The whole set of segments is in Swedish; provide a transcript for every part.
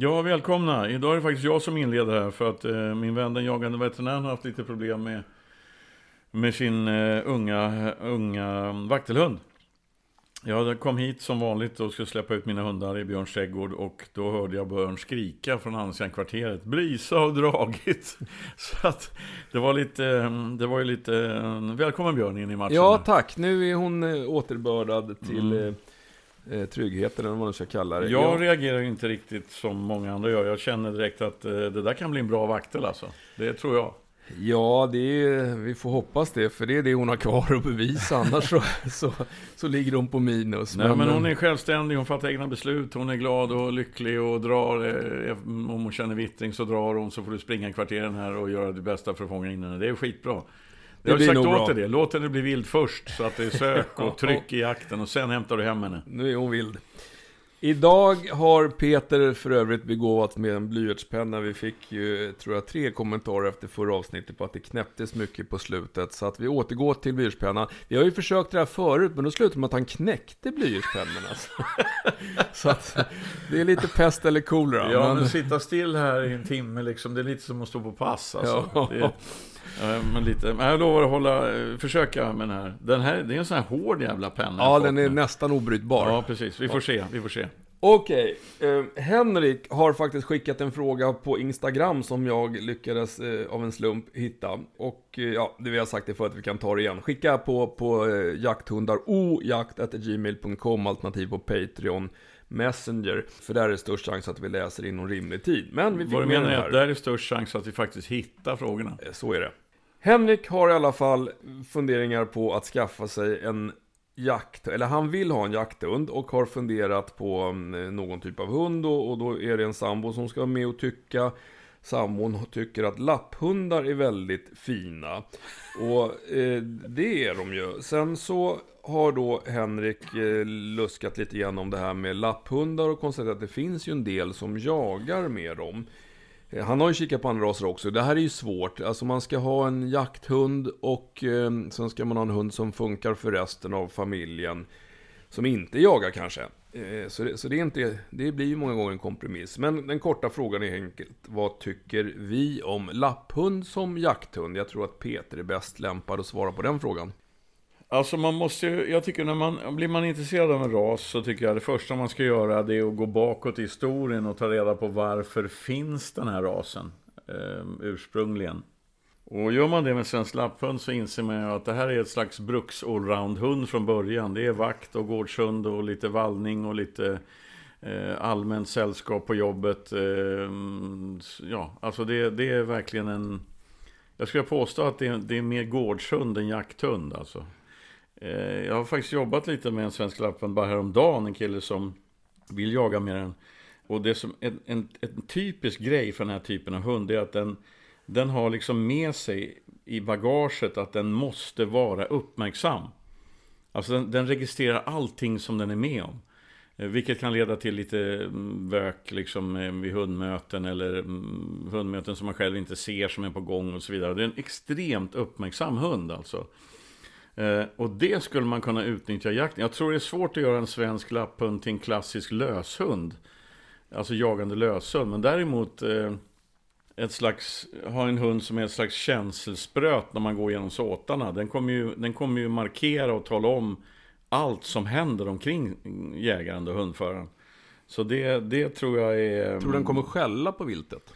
Ja, välkomna. Idag är det faktiskt jag som inleder här för att eh, min vän den jagande veterinären har haft lite problem med, med sin eh, unga, unga vaktelhund. Jag kom hit som vanligt och skulle släppa ut mina hundar i Björns trädgård och då hörde jag Björn skrika från andra sidan kvarteret. Brisa har dragit! Så att det var lite, det var ju lite, välkommen Björn in i matchen. Ja tack, nu är hon eh, återbördad till mm. Eh, eh tryggheten eller vad man ska kalla det. Jag, jag reagerar inte riktigt som många andra gör. Jag känner direkt att eh, det där kan bli en bra vaktel alltså. Det tror jag. Ja, det är, vi får hoppas det, för det är det hon har kvar att bevisa. Annars så, så, så ligger hon på minus. Nej, men, men hon är självständig, hon fattar egna beslut, hon är glad och lycklig och drar. Eh, om hon känner vittring så drar hon, så får du springa kvarteren här och göra det bästa för att fånga in henne. Det är skitbra. Det jag har sagt åt dig det, låt henne bli vild först, så att det är sök och tryck i jakten och sen hämtar du hem henne. Nu är hon vild. Idag har Peter för övrigt begåvats med en blyertspenna. Vi fick ju, tror jag, tre kommentarer efter förra avsnittet på att det knäpptes mycket på slutet. Så att vi återgår till blyertspennan. Vi har ju försökt det här förut, men då slutade med att han knäckte blyertspennorna. Alltså. så att det är lite pest eller kolera. Ja, men... men sitta still här i en timme liksom, det är lite som att stå på pass alltså. Ja. Det... Men lite, men jag lovar att hålla, försöka med den här. Den här, det är en sån här hård jävla penna. Ja, den är nästan obrytbar. Ja, precis. Vi får se, vi får se. Okej, okay. eh, Henrik har faktiskt skickat en fråga på Instagram som jag lyckades eh, av en slump hitta. Och eh, ja, det vi har sagt det för att vi kan ta det igen. Skicka på, på eh, jakthundar ojakt.gmail.com alternativ på Patreon. Messenger. För där är det störst chans att vi läser inom rimlig tid. Men vi fick Vad du menar är att där är störst chans att vi faktiskt hittar frågorna? Eh, så är det. Henrik har i alla fall funderingar på att skaffa sig en jakt, eller han vill ha en jakthund och har funderat på mm, någon typ av hund och, och då är det en sambo som ska vara med och tycka. Sambon tycker att lapphundar är väldigt fina. Och eh, det är de ju. Sen så har då Henrik eh, luskat lite grann om det här med lapphundar och konstaterat att det finns ju en del som jagar med dem. Eh, han har ju kikat på andra raser också. Det här är ju svårt. Alltså man ska ha en jakthund och eh, sen ska man ha en hund som funkar för resten av familjen. Som inte jagar kanske. Eh, så det, så det, är inte, det blir ju många gånger en kompromiss. Men den korta frågan är enkelt. Vad tycker vi om lapphund som jakthund? Jag tror att Peter är bäst lämpad att svara på den frågan. Alltså man måste ju, jag tycker när man, blir man intresserad av en ras så tycker jag det första man ska göra det är att gå bakåt i historien och ta reda på varför finns den här rasen eh, ursprungligen. Och gör man det med svensk lapphund så inser man ju att det här är ett slags bruks allround-hund från början. Det är vakt och gårdshund och lite vallning och lite eh, allmänt sällskap på jobbet. Eh, ja, alltså det, det är verkligen en... Jag skulle påstå att det är, det är mer gårdshund än jakthund alltså. Eh, jag har faktiskt jobbat lite med en svensk lapphund bara häromdagen. En kille som vill jaga med den. Och det som en, en, en typisk grej för den här typen av hund är att den, den har liksom med sig i bagaget att den måste vara uppmärksam. Alltså den, den registrerar allting som den är med om. Eh, vilket kan leda till lite mm, vök liksom eh, vid hundmöten eller mm, hundmöten som man själv inte ser som är på gång och så vidare. Det är en extremt uppmärksam hund alltså. Eh, och det skulle man kunna utnyttja i jakten. Jag tror det är svårt att göra en svensk lapphund till en klassisk löshund. Alltså jagande löshund. Men däremot eh, ett slags, ha en hund som är ett slags känselspröt när man går genom såtarna. Den kommer ju, den kommer ju markera och tala om allt som händer omkring jägaren och hundföraren. Så det, det tror jag är... Tror du den kommer skälla på viltet?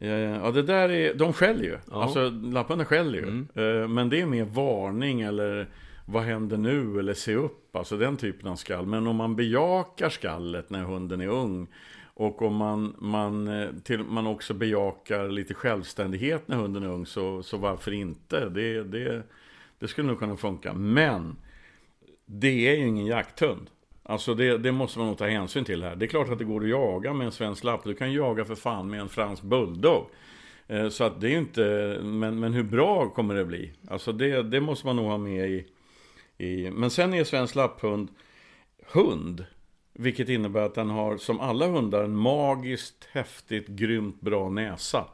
Ja, det där är, de skäller ju. Ja. Alltså lapparna skäller ju. Mm. Eh, men det är mer varning eller vad händer nu eller se upp. Alltså den typen av skall. Men om man bejakar skallet när hunden är ung. Och om man, man, eh, till, man också bejakar lite självständighet när hunden är ung. Så, så varför inte? Det, det, det skulle nog kunna funka. Men det är ju ingen jakthund. Alltså det, det, måste man nog ta hänsyn till här. Det är klart att det går att jaga med en svensk lapp. Du kan jaga för fan med en fransk bulldog. Eh, så att det är ju inte, men, men hur bra kommer det bli? Alltså det, det måste man nog ha med i, i... Men sen är svensk lapphund hund. Vilket innebär att den har, som alla hundar, en magiskt, häftigt, grymt bra näsa.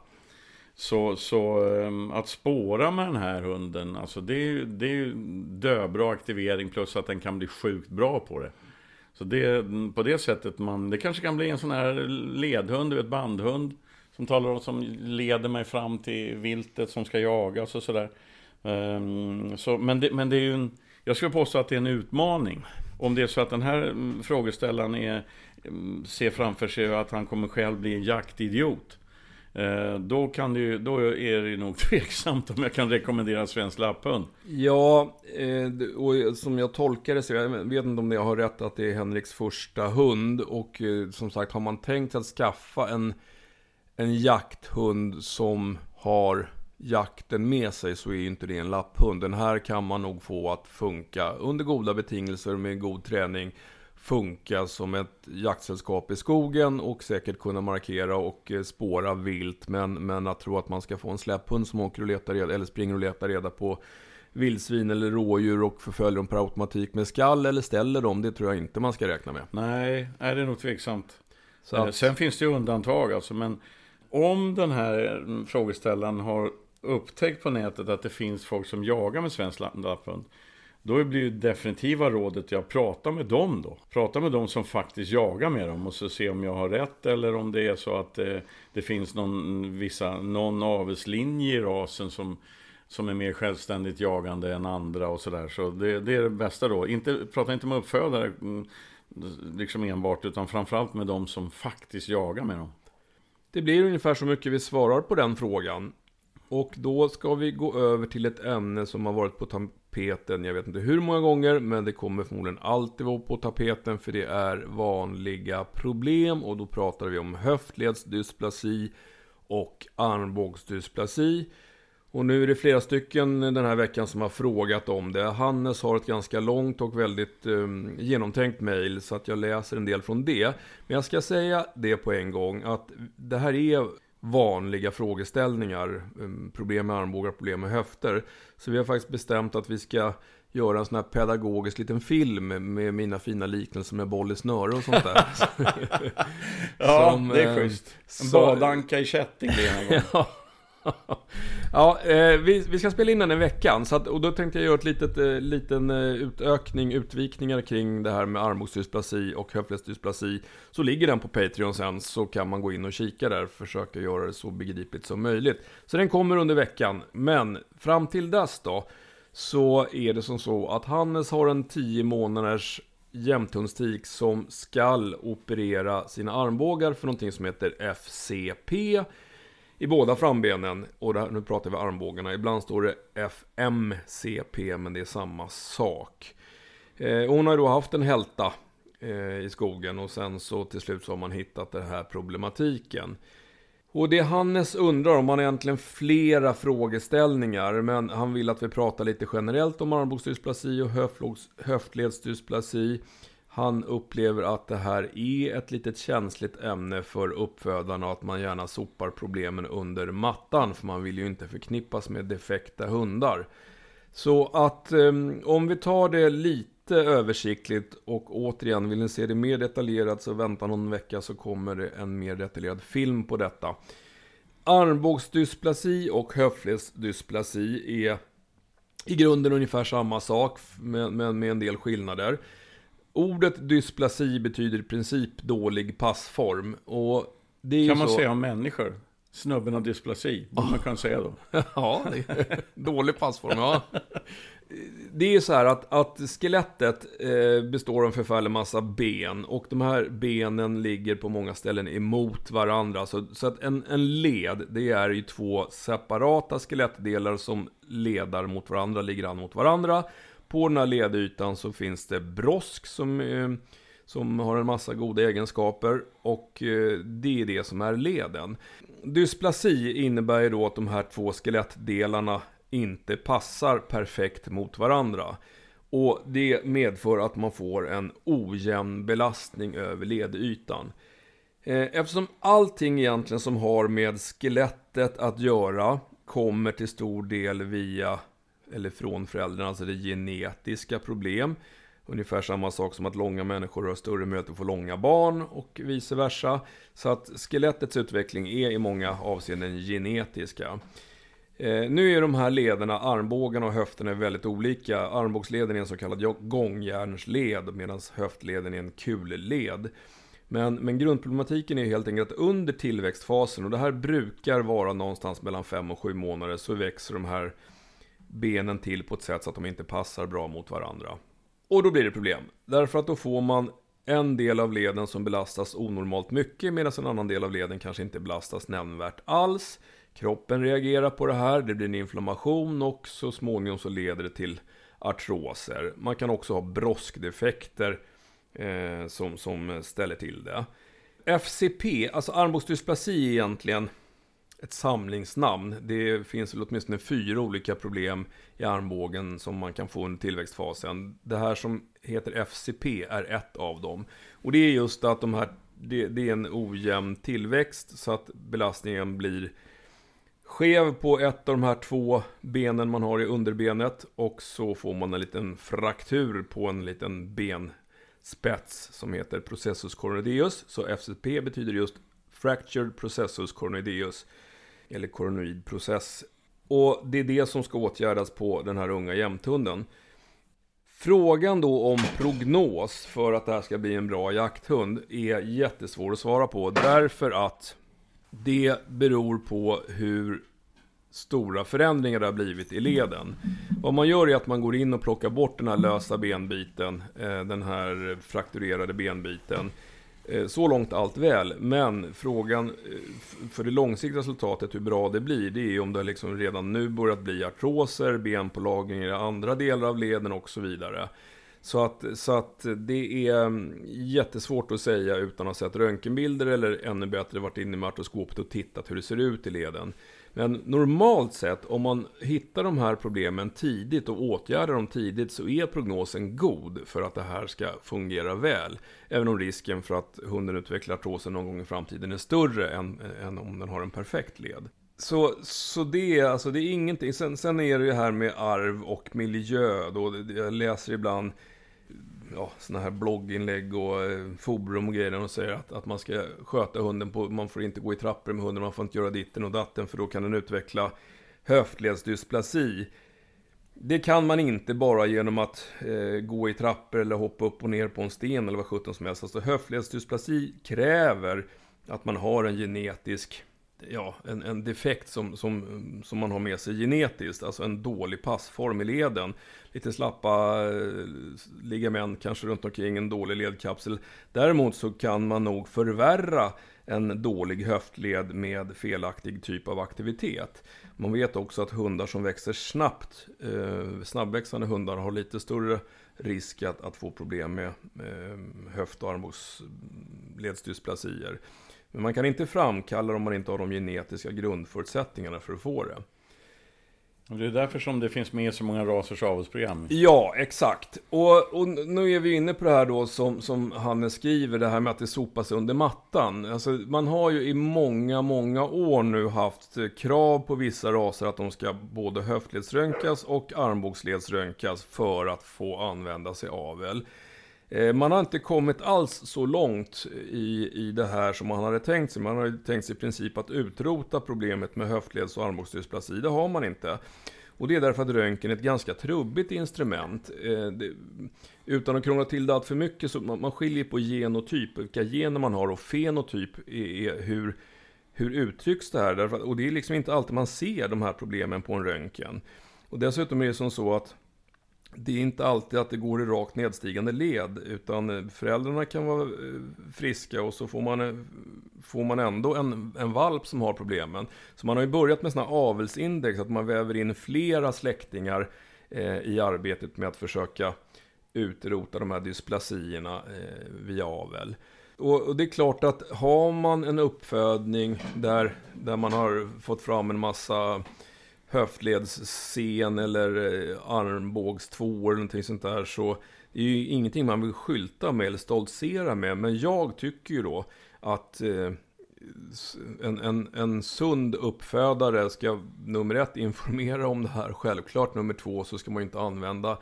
Så, så ehm, att spåra med den här hunden, alltså det är ju döbra aktivering plus att den kan bli sjukt bra på det. Så det, mm, på det sättet man, det kanske kan bli en sån här ledhund, du vet bandhund. Som talar om, som leder mig fram till viltet som ska jagas och sådär. Um, så, men, det, men det är ju en, jag skulle påstå att det är en utmaning. Om det är så att den här mm, frågeställaren är, mm, ser framför sig att han kommer själv bli en jaktidiot. Eh, då, kan det ju, då är det nog tveksamt om jag kan rekommendera svensk lapphund. Ja, eh, och som jag tolkar det så, jag vet inte om jag har rätt att det är Henriks första hund. Och eh, som sagt, har man tänkt att skaffa en, en jakthund som har jakten med sig så är ju inte det en lapphund. Den här kan man nog få att funka under goda betingelser med god träning. Funka som ett jaktsällskap i skogen och säkert kunna markera och eh, spåra vilt. Men, men att tro att man ska få en släpphund som åker och letar reda, eller springer och letar reda på vildsvin eller rådjur och förföljer dem per automatik med skall eller ställer dem, det tror jag inte man ska räkna med. Nej, är det nog tveksamt. Så att... Sen finns det ju undantag alltså, men om den här frågeställaren har upptäckt på nätet att det finns folk som jagar med svensk lapphund. Då blir ju definitiva rådet att prata med dem då. Prata med dem som faktiskt jagar med dem och så se om jag har rätt eller om det är så att det, eh, det finns någon, vissa, någon avelslinje i rasen som, som är mer självständigt jagande än andra och sådär. Så det, det är det bästa då. Inte, prata inte med uppfödare mm, liksom enbart utan framförallt med dem som faktiskt jagar med dem. Det blir ungefär så mycket vi svarar på den frågan. Och då ska vi gå över till ett ämne som har varit på tapeten, jag vet inte hur många gånger, men det kommer förmodligen alltid vara på tapeten för det är vanliga problem och då pratar vi om höftledsdysplasi och armbågsdysplasi. Och nu är det flera stycken den här veckan som har frågat om det. Hannes har ett ganska långt och väldigt um, genomtänkt mail så att jag läser en del från det. Men jag ska säga det på en gång att det här är vanliga frågeställningar. Um, problem med armbågar, problem med höfter. Så vi har faktiskt bestämt att vi ska göra en sån här pedagogisk liten film med mina fina liknelser med boll i snöre och sånt där. ja, Som, det är schysst. En badanka i kätting blir ja ja, eh, vi, vi, ska spela in den i veckan. Så att, och då tänkte jag göra ett litet, eh, liten eh, utökning, utvikningar kring det här med armbågsdysplasi och höftledsdysplasi. Så ligger den på Patreon sen, så kan man gå in och kika där. Försöka göra det så begripligt som möjligt. Så den kommer under veckan. Men fram till dess då, så är det som så att Hannes har en 10 månaders jämthundstik som skall operera sina armbågar för någonting som heter FCP i båda frambenen. Och här, nu pratar vi armbågarna. Ibland står det FMCP, men det är samma sak. Eh, hon har då haft en hälta eh, i skogen och sen så till slut så har man hittat den här problematiken. Och det Hannes undrar om, han egentligen flera frågeställningar, men han vill att vi pratar lite generellt om armbågsdysplasi och höftledsdysplasi. Han upplever att det här är ett litet känsligt ämne för uppfödarna och att man gärna sopar problemen under mattan för man vill ju inte förknippas med defekta hundar. Så att ehm, om vi tar det lite översiktligt och återigen vill ni se det mer detaljerat så vänta någon vecka så kommer det en mer detaljerad film på detta. Armbågsdysplasi och höftledsdysplasi är i grunden ungefär samma sak men med, med en del skillnader. Ordet dysplasi betyder i princip dålig passform. Och det är kan man så... säga om människor? Snubben har dysplasi, borde oh. man kan säga då. ja, dålig passform, ja. Det är så här att, att skelettet eh, består av en förfärlig massa ben och de här benen ligger på många ställen emot varandra. Så, så att en, en led, det är ju två separata skelettdelar som ledar mot varandra, ligger an mot varandra. På den här ledytan så finns det brosk som, eh, som har en massa goda egenskaper och eh, det är det som är leden. Dysplasi innebär ju då att de här två skelettdelarna inte passar perfekt mot varandra. Och det medför att man får en ojämn belastning över ledytan. Eh, eftersom allting egentligen som har med skelettet att göra kommer till stor del via eller från föräldrarna, alltså det genetiska problem. Ungefär samma sak som att långa människor har större möjlighet att få långa barn och vice versa. Så att skelettets utveckling är i många avseenden genetiska. Eh, nu är de här lederna, armbågarna och höfterna, väldigt olika. Armbågsleden är en så kallad gångjärnsled medan höftleden är en kulled. Men, men grundproblematiken är helt enkelt att under tillväxtfasen, och det här brukar vara någonstans mellan 5 och 7 månader, så växer de här benen till på ett sätt så att de inte passar bra mot varandra. Och då blir det problem. Därför att då får man en del av leden som belastas onormalt mycket medan en annan del av leden kanske inte belastas nämnvärt alls. Kroppen reagerar på det här, det blir en inflammation och så småningom så leder det till artroser. Man kan också ha broskdefekter eh, som, som ställer till det. FCP, alltså armbågsdysplasi egentligen ett samlingsnamn. Det finns väl åtminstone fyra olika problem i armbågen som man kan få under tillväxtfasen. Det här som heter FCP är ett av dem. Och det är just att de här, det, det är en ojämn tillväxt så att belastningen blir skev på ett av de här två benen man har i underbenet och så får man en liten fraktur på en liten benspets som heter processus coronoideus. Så FCP betyder just Fractured Processus cornoideus eller koronoidprocess. Och det är det som ska åtgärdas på den här unga jämthunden. Frågan då om prognos för att det här ska bli en bra jakthund är jättesvår att svara på därför att det beror på hur stora förändringar det har blivit i leden. Vad man gör är att man går in och plockar bort den här lösa benbiten, eh, den här frakturerade benbiten. Eh, så långt allt väl, men frågan eh, för det långsiktiga resultatet, hur bra det blir, det är om det liksom redan nu börjat bli artroser, benpålagring i andra delar av leden och så vidare. Så att, så att det är mm, jättesvårt att säga utan att ha sett röntgenbilder eller ännu bättre varit inne med artroskopet och tittat hur det ser ut i leden. Men normalt sett, om man hittar de här problemen tidigt och åtgärdar dem tidigt så är prognosen god för att det här ska fungera väl. Även om risken för att hunden utvecklar artrosen någon gång i framtiden är större än, än om den har en perfekt led. Så, så det, är, alltså det är ingenting. Sen, sen är det ju här med arv och miljö. Då. Jag läser ibland ja, såna här blogginlägg och eh, forum och grejer. Och säger att, att man ska sköta hunden på, man får inte gå i trappor med hunden, man får inte göra ditten och datten för då kan den utveckla höftledsdysplasi. Det kan man inte bara genom att eh, gå i trappor eller hoppa upp och ner på en sten eller vad sjutton som helst. Alltså höftledsdysplasi kräver att man har en genetisk ja, en, en defekt som, som, som man har med sig genetiskt, alltså en dålig passform i leden. Lite slappa eh, ligament kanske runt omkring, en dålig ledkapsel. Däremot så kan man nog förvärra en dålig höftled med felaktig typ av aktivitet. Man vet också att hundar som växer snabbt, eh, snabbväxande hundar har lite större risk att, att få problem med eh, höft och armbågsledsdysplasier. Men man kan inte framkalla det om man inte har de genetiska grundförutsättningarna för att få det. Och det är därför som det finns med så många rasers avelsprogram. Ja, exakt. Och, och, nu är vi inne på det här då som, som Hannes skriver, det här med att det sopas under mattan. Alltså, man har ju i många, många år nu haft krav på vissa raser att de ska både höftledsröntgas och armbågsledsröntgas för att få använda sig avel. Eh, man har inte kommit alls så långt i, i det här som man hade tänkt sig. Man har tänkt sig i princip att utrota problemet med höftleds och armbågsdysplasi. Det har man inte. Och det är därför att röntgen är ett ganska trubbigt instrument. Eh, det, utan att krångla till det allt för mycket så man, man skiljer på genotyp, vilka gener man har och fenotyp är, är hur, hur uttrycks det här? Därför, och det är liksom inte alltid man ser de här problemen på en röntgen. Och dessutom är det som så att det är inte alltid att det går i rakt nedstigande led, utan eh, föräldrarna kan vara eh, friska och så får man, eh, får man ändå en, en valp som har problemen. Så man har ju börjat med sådana avelsindex, att man väver in flera släktingar eh, i arbetet med att försöka utrota de här dysplasierna eh, via avel. Och, och, det är klart att har man en uppfödning där, där man har fått fram en massa höftledsscen eller eh, armbågstvå armbågstvåor eller någonting sånt där så det är ju ingenting man vill skylta med eller stoltsera med. Men jag tycker ju då att eh, en, en, en sund uppfödare ska nummer ett informera om det här. Självklart nummer två så ska man ju inte använda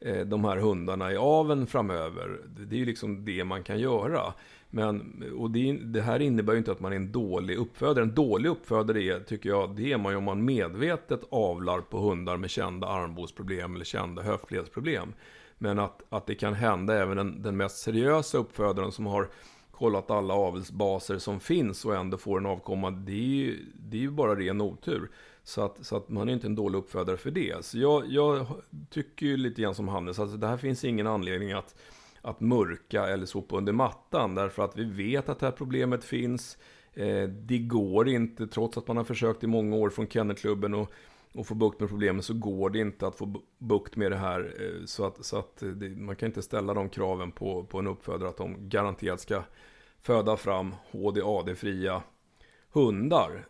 eh, de här hundarna i aven framöver. Det är ju liksom det man kan göra. Men, och det, det, här innebär ju inte att man är en dålig uppfödare. En dålig uppfödare är, tycker jag, det är man ju om man medvetet avlar på hundar med kända armbågsproblem eller kända höftledsproblem. Men att, att det kan hända även den, den mest seriösa uppfödaren som har kollat alla avelsbaser som finns och ändå får en avkomma, det är ju, det är ju bara ren otur. Så att, så att man är inte en dålig uppfödare för det. Så jag, jag tycker ju lite grann som Hannes, alltså det här finns ingen anledning att, att mörka eller sopa under mattan. Därför att vi vet att det här problemet finns. Eh, det går inte, trots att man har försökt i många år från Kennelklubben och och få bukt med problemen så går det inte att få bukt med det här. Eh, så att, så att det, man kan inte ställa de kraven på, på en uppfödare att de garanterat ska föda fram HDAD-fria hundar.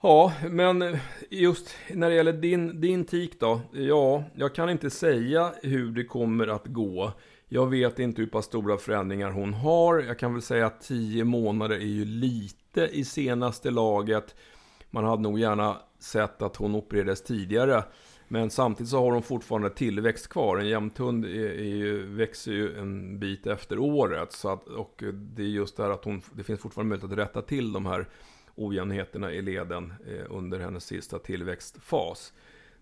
Ja, men just när det gäller din, din tik då. Ja, jag kan inte säga hur det kommer att gå. Jag vet inte hur pass stora förändringar hon har. Jag kan väl säga att 10 månader är ju lite i senaste laget. Man hade nog gärna sett att hon opererades tidigare. Men samtidigt så har hon fortfarande tillväxt kvar. En jämthund är, är växer ju en bit efter året. Så att, och det är just det här att hon, det finns fortfarande möjlighet att rätta till de här ojämnheterna i leden eh, under hennes sista tillväxtfas.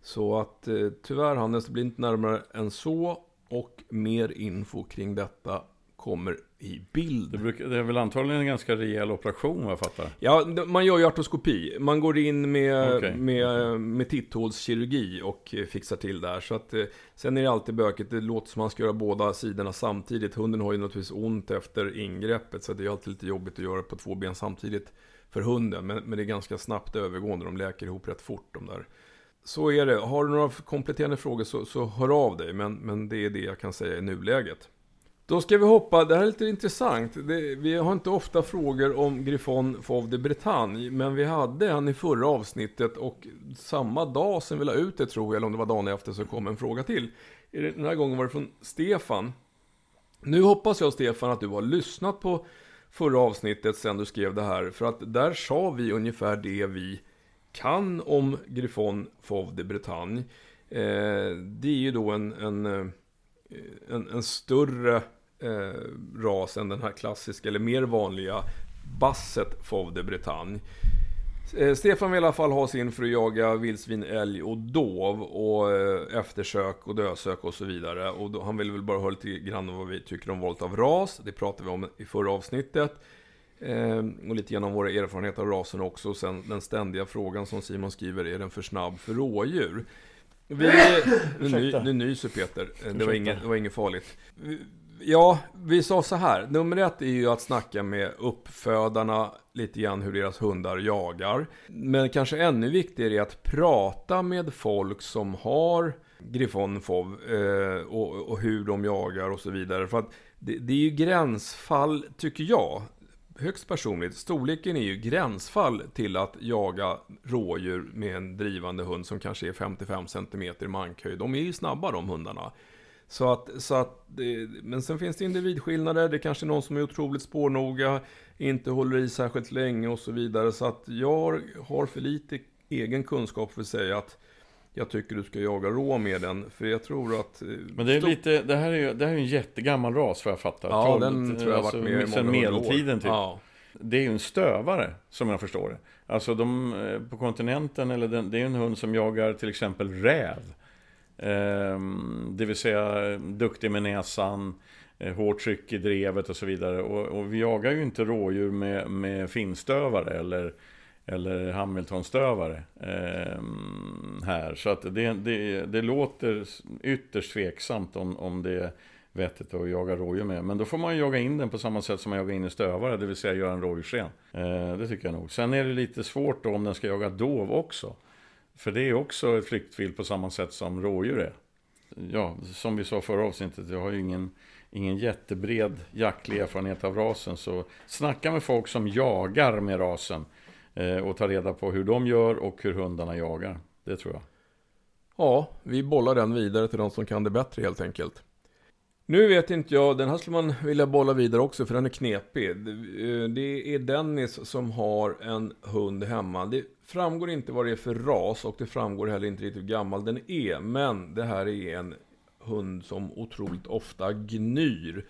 Så att eh, tyvärr Hannes, det blir inte närmare än så. Och mer info kring detta kommer i bild. Det, brukar, det, är väl antagligen en ganska rejäl operation vad jag fattar? Ja, man gör ju artoskopi. Man går in med, okay. med, med titthålskirurgi och fixar till där. Så att, eh, sen är det alltid bökigt. Det låter som man ska göra båda sidorna samtidigt. Hunden har ju naturligtvis ont efter ingreppet. Så det är alltid lite jobbigt att göra på två ben samtidigt för hunden. Men, men det är ganska snabbt övergående. De läker ihop rätt fort de där. Så är det. Har du några kompletterande frågor så, så hör av dig. Men, men det är det jag kan säga i nuläget. Då ska vi hoppa, det här är lite intressant. Det, vi har inte ofta frågor om Griffon Fauve de Bretagne, men vi hade en i förra avsnittet och samma dag som vi la ut det tror jag, eller om det var dagen efter, så kom en fråga till. Den här gången var det från Stefan. Nu hoppas jag Stefan att du har lyssnat på förra avsnittet sen du skrev det här, för att där sa vi ungefär det vi kan om Griffon Fauve de Bretagne. Eh, det är ju då en, en eh, en, en större eh, ras än den här klassiska, eller mer vanliga Basset Fauve de Bretagne. Eh, Stefan vill i alla fall ha sin för att jaga vildsvin, älg och dov och eh, eftersök och dösök och så vidare. Och då, han vill väl bara höra lite grann om vad vi tycker om valet av ras. Det pratade vi om i förra avsnittet. Eh, och lite grann om våra erfarenheter av rasen också. Och sen den ständiga frågan som Simon skriver, är den för snabb för rådjur? Vi, nu, ny, nu nyser Peter, det var, inget, det var inget farligt. Ja, vi sa så här. Nummer ett är ju att snacka med uppfödarna lite grann hur deras hundar jagar. Men kanske ännu viktigare är att prata med folk som har Griffon Fov eh, och, och, hur de jagar och så vidare. För att det, det är ju gränsfall, tycker jag högst personligt, storleken är ju gränsfall till att jaga rådjur med en drivande hund som kanske är 55 cm i mankhöjd. De är ju snabba de hundarna. Så att, så att, men sen finns det individskillnader, det är kanske är någon som är otroligt spårnoga, inte håller i särskilt länge och så vidare. Så att jag har för lite egen kunskap för att säga att jag tycker du ska jaga rå med den. För jag tror att... Eh, Men det är lite, det här är ju det här är en jättegammal ras vad jag fattar. Ja, 12, den tror jag har varit med alltså, Sen medeltiden typ. Ja. Det är ju en stövare, som jag förstår det. Alltså de, eh, på kontinenten, eller den, det är en hund som jagar till exempel räv. Ehm, det vill säga duktig med näsan, eh, hårt tryck i drevet och så vidare. Och, och vi jagar ju inte rådjur med, med finstövare eller eller Hamiltonstövare eh, här. Så att det, det, det låter ytterst tveksamt om, om det är vettigt att jaga rådjur med. Men då får man jaga in den på samma sätt som man jagar in en stövare, det vill säga göra en rådjursren. Eh, det tycker jag nog. Sen är det lite svårt då om den ska jaga dov också. För det är också ett flyktvilt på samma sätt som rådjur är. Ja, som vi sa förra avsnittet, jag har ju ingen, ingen jättebred jaktlig erfarenhet av rasen. Så snacka med folk som jagar med rasen. Eh, och ta reda på hur de gör och hur hundarna jagar. Det tror jag. Ja, vi bollar den vidare till de som kan det bättre helt enkelt. Nu vet inte jag, den här skulle man vilja bolla vidare också för den är knepig. Det eh, är Dennis som har en hund hemma. Det framgår inte vad det är för ras och det framgår heller inte riktigt hur gammal den är. Men det här är en hund som otroligt ofta gnyr.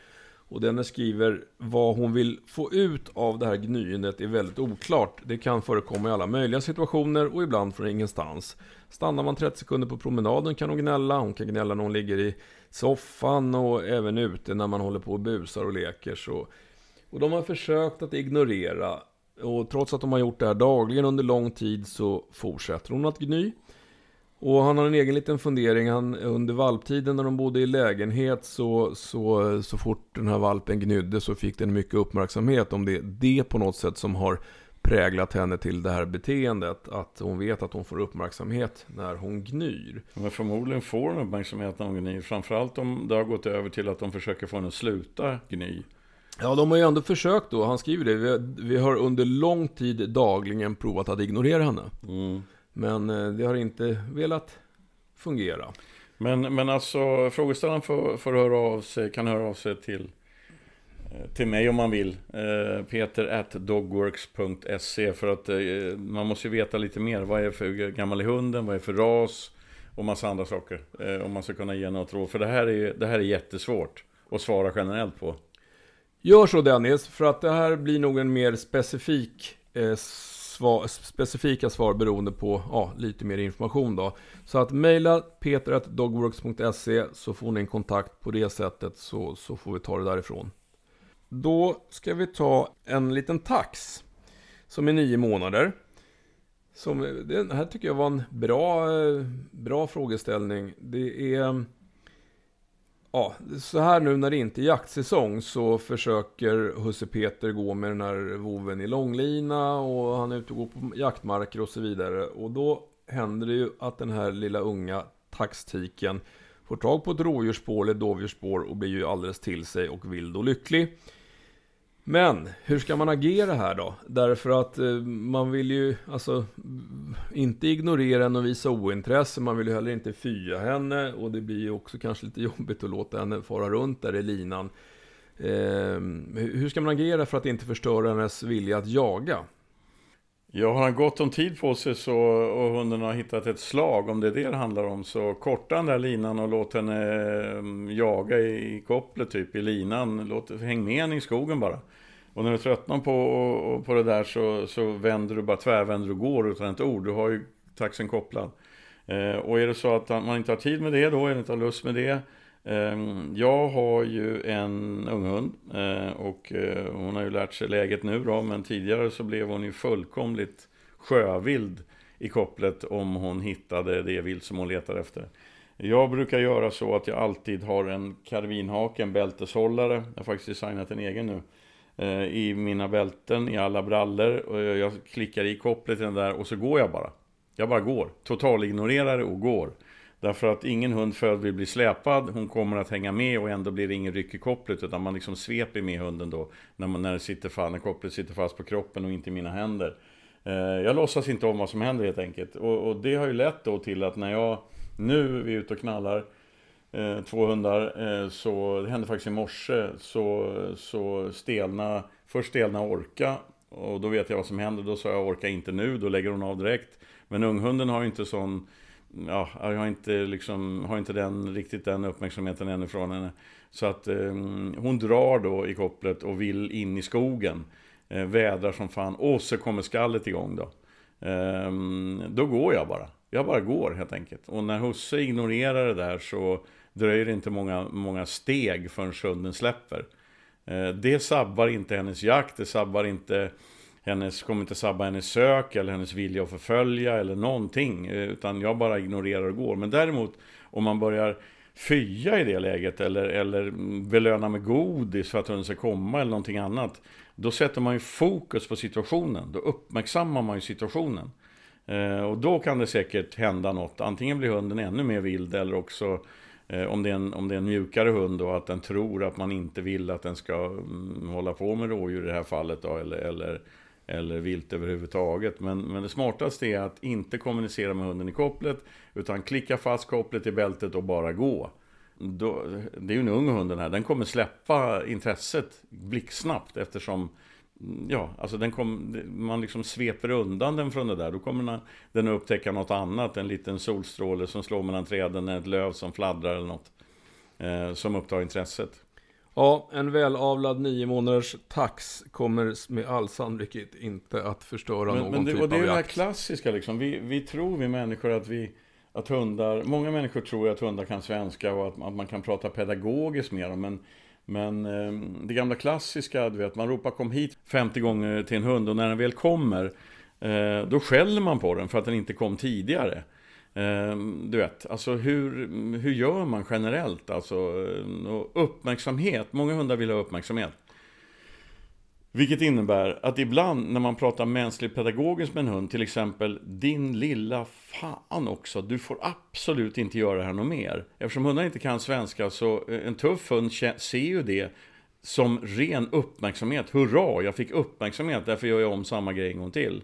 Och denne skriver vad hon vill få ut av det här gnyendet är väldigt oklart. Det kan förekomma i alla möjliga situationer och ibland från ingenstans. Stannar man 30 sekunder på promenaden kan hon gnälla. Hon kan gnälla när hon ligger i soffan och även ute när man håller på och busar och leker. Så. Och de har försökt att ignorera. Och trots att de har gjort det här dagligen under lång tid så fortsätter hon att gny. Och han har en egen liten fundering. Han, under valptiden när de bodde i lägenhet så, så, så fort den här valpen gnydde så fick den mycket uppmärksamhet om det. Det på något sätt som har präglat henne till det här beteendet. Att hon vet att hon får uppmärksamhet när hon gnyr. Men förmodligen får hon uppmärksamhet när hon gnyr. Framförallt om det har gått över till att de försöker få henne att sluta gny. Ja, de har ju ändå försökt då. Han skriver det. Vi har, vi har under lång tid dagligen provat att ignorera henne. Mm. Men eh, det har inte velat fungera. Men, men alltså frågeställaren får, får höra av sig, kan höra av sig till, eh, till mig om man vill. Eh, Peter at dogworks.se för att man måste ju veta lite mer. Vad är för gammal är hunden? Vad är för ras? Och massa andra saker. Om man ska kunna ge något råd. För det här är, det här är jättesvårt att svara generellt på. Gör så Dennis, för att det här blir nog en mer specifik eh, svar, specifika svar beroende på ja, lite mer information då. Så att mejla peter.dogworks.se så får ni en kontakt på det sättet så, så får vi ta det därifrån. Då ska vi ta en liten tax som är nio månader. Som, det här tycker jag var en bra, eh, bra frågeställning. Det är Ja, så här nu när det inte är jaktsäsong så försöker husse Peter gå med den här voven i långlina och han är ute och går på jaktmarker och så vidare. Och då händer det ju att den här lilla unga taxtiken får tag på ett rådjursspår eller dovdjursspår och blir ju alldeles till sig och vild och lycklig. Men hur ska man agera här då? Därför att eh, man vill ju alltså inte ignorera henne och visa ointresse. Man vill ju heller inte fya henne och det blir ju också kanske lite jobbigt att låta henne fara runt där i linan. Eh, hur ska man agera för att inte förstöra hennes vilja att jaga? Ja, har han gott om tid på sig så, och hunden har hittat ett slag, om det är det det handlar om, så korta den där linan och låt henne mm, jaga i kopplet, typ i linan. Låt, häng med henne i skogen bara. Och när du tröttnar på, på det där så, så vänder du bara tvärvänder och går utan ett ord. Du har ju taxen kopplad. Eh, och är det så att man inte har tid med det då, eller inte har lust med det. Ehm, jag har ju en ung hund eh, och eh, hon har ju lärt sig läget nu då. Men tidigare så blev hon ju fullkomligt sjövild i kopplet om hon hittade det vilt som hon letar efter. Jag brukar göra så att jag alltid har en karbinhake, en bälteshållare. Jag har faktiskt designat en egen nu. Eh, I mina bälten, i alla brallor. Och jag klickar i kopplet i den där och så går jag bara. Jag bara går. Totalignorerar det och går. Därför att ingen hund född vill bli släpad, hon kommer att hänga med och ändå blir det ingen ryck i kopplet utan man liksom sveper med hunden då när, man, när, sitter fast, när kopplet sitter fast på kroppen och inte i mina händer. Eh, jag låtsas inte om vad som händer helt enkelt. Och, och det har ju lett då till att när jag nu är vi ute och knallar eh, två hundar. Eh, så det hände faktiskt i morse. Så, så stelna, först stelna orka. Och då vet jag vad som händer. Då sa jag orka inte nu, då lägger hon av direkt. Men unghunden har ju inte sån ja, jag har inte, liksom, har inte den, riktigt den uppmärksamheten ännu från henne. Så att eh, hon drar då i kopplet och vill in i skogen. Eh, vädrar som fan. Och så kommer skallet igång då. Eh, då går jag bara. Jag bara går helt enkelt. Och när husse ignorerar det där så dröjer det inte många, många steg förrän hunden släpper. Eh, det sabbar inte hennes jakt, det sabbar inte hennes, kommer inte sabba hennes sök eller hennes vilja att förfölja eller någonting. Eh, utan jag bara ignorerar och går. Men däremot om man börjar fya i det läget eller, eller belöna med godis för att hunden ska komma eller någonting annat. Då sätter man ju fokus på situationen. Då uppmärksammar man ju situationen. Eh, och då kan det säkert hända något. Antingen blir hunden ännu mer vild eller också Eh, om det, är en, om det är en mjukare hund och att den tror att man inte vill att den ska mm, hålla på med rådjur i det här fallet då, eller, eller, eller vilt överhuvudtaget. Men, men det smartaste är att inte kommunicera med hunden i kopplet, utan klicka fast kopplet i bältet och bara gå. Då, det är ju en ung hund den här, den kommer släppa intresset blixtsnabbt eftersom ja, alltså den kom, man liksom sveper undan den från det där. Då kommer den att upptäcka något annat. En liten solstråle som slår mellan träden, ett löv som fladdrar eller något. eh, som upptar intresset. Ja, en välavlad nio månaders tax kommer med all sannolikhet inte att förstöra men, någon men det, typ och det är av det här jakt. klassiska liksom. Vi, vi tror vi människor att vi att hundar, många människor tror att hundar kan svenska och att, att man kan prata pedagogiskt med dem. Men, men eh, det gamla klassiska, du vet, man ropar kom hit 50 gånger till en hund och när den väl kommer eh, då skäller man på den för att den inte kom tidigare. Ehm, du vet, alltså hur, hur gör man generellt? Alltså, ehm, uppmärksamhet, många hundar vill ha uppmärksamhet. Vilket innebär att ibland när man pratar mänskligt pedagogiskt med en hund, till exempel din lilla fan också, du får absolut inte göra det här något mer. Eftersom hundar inte kan svenska så eh, en tuff hund ser ju det som ren uppmärksamhet. Hurra, jag fick uppmärksamhet, därför gör jag om samma grej en gång till.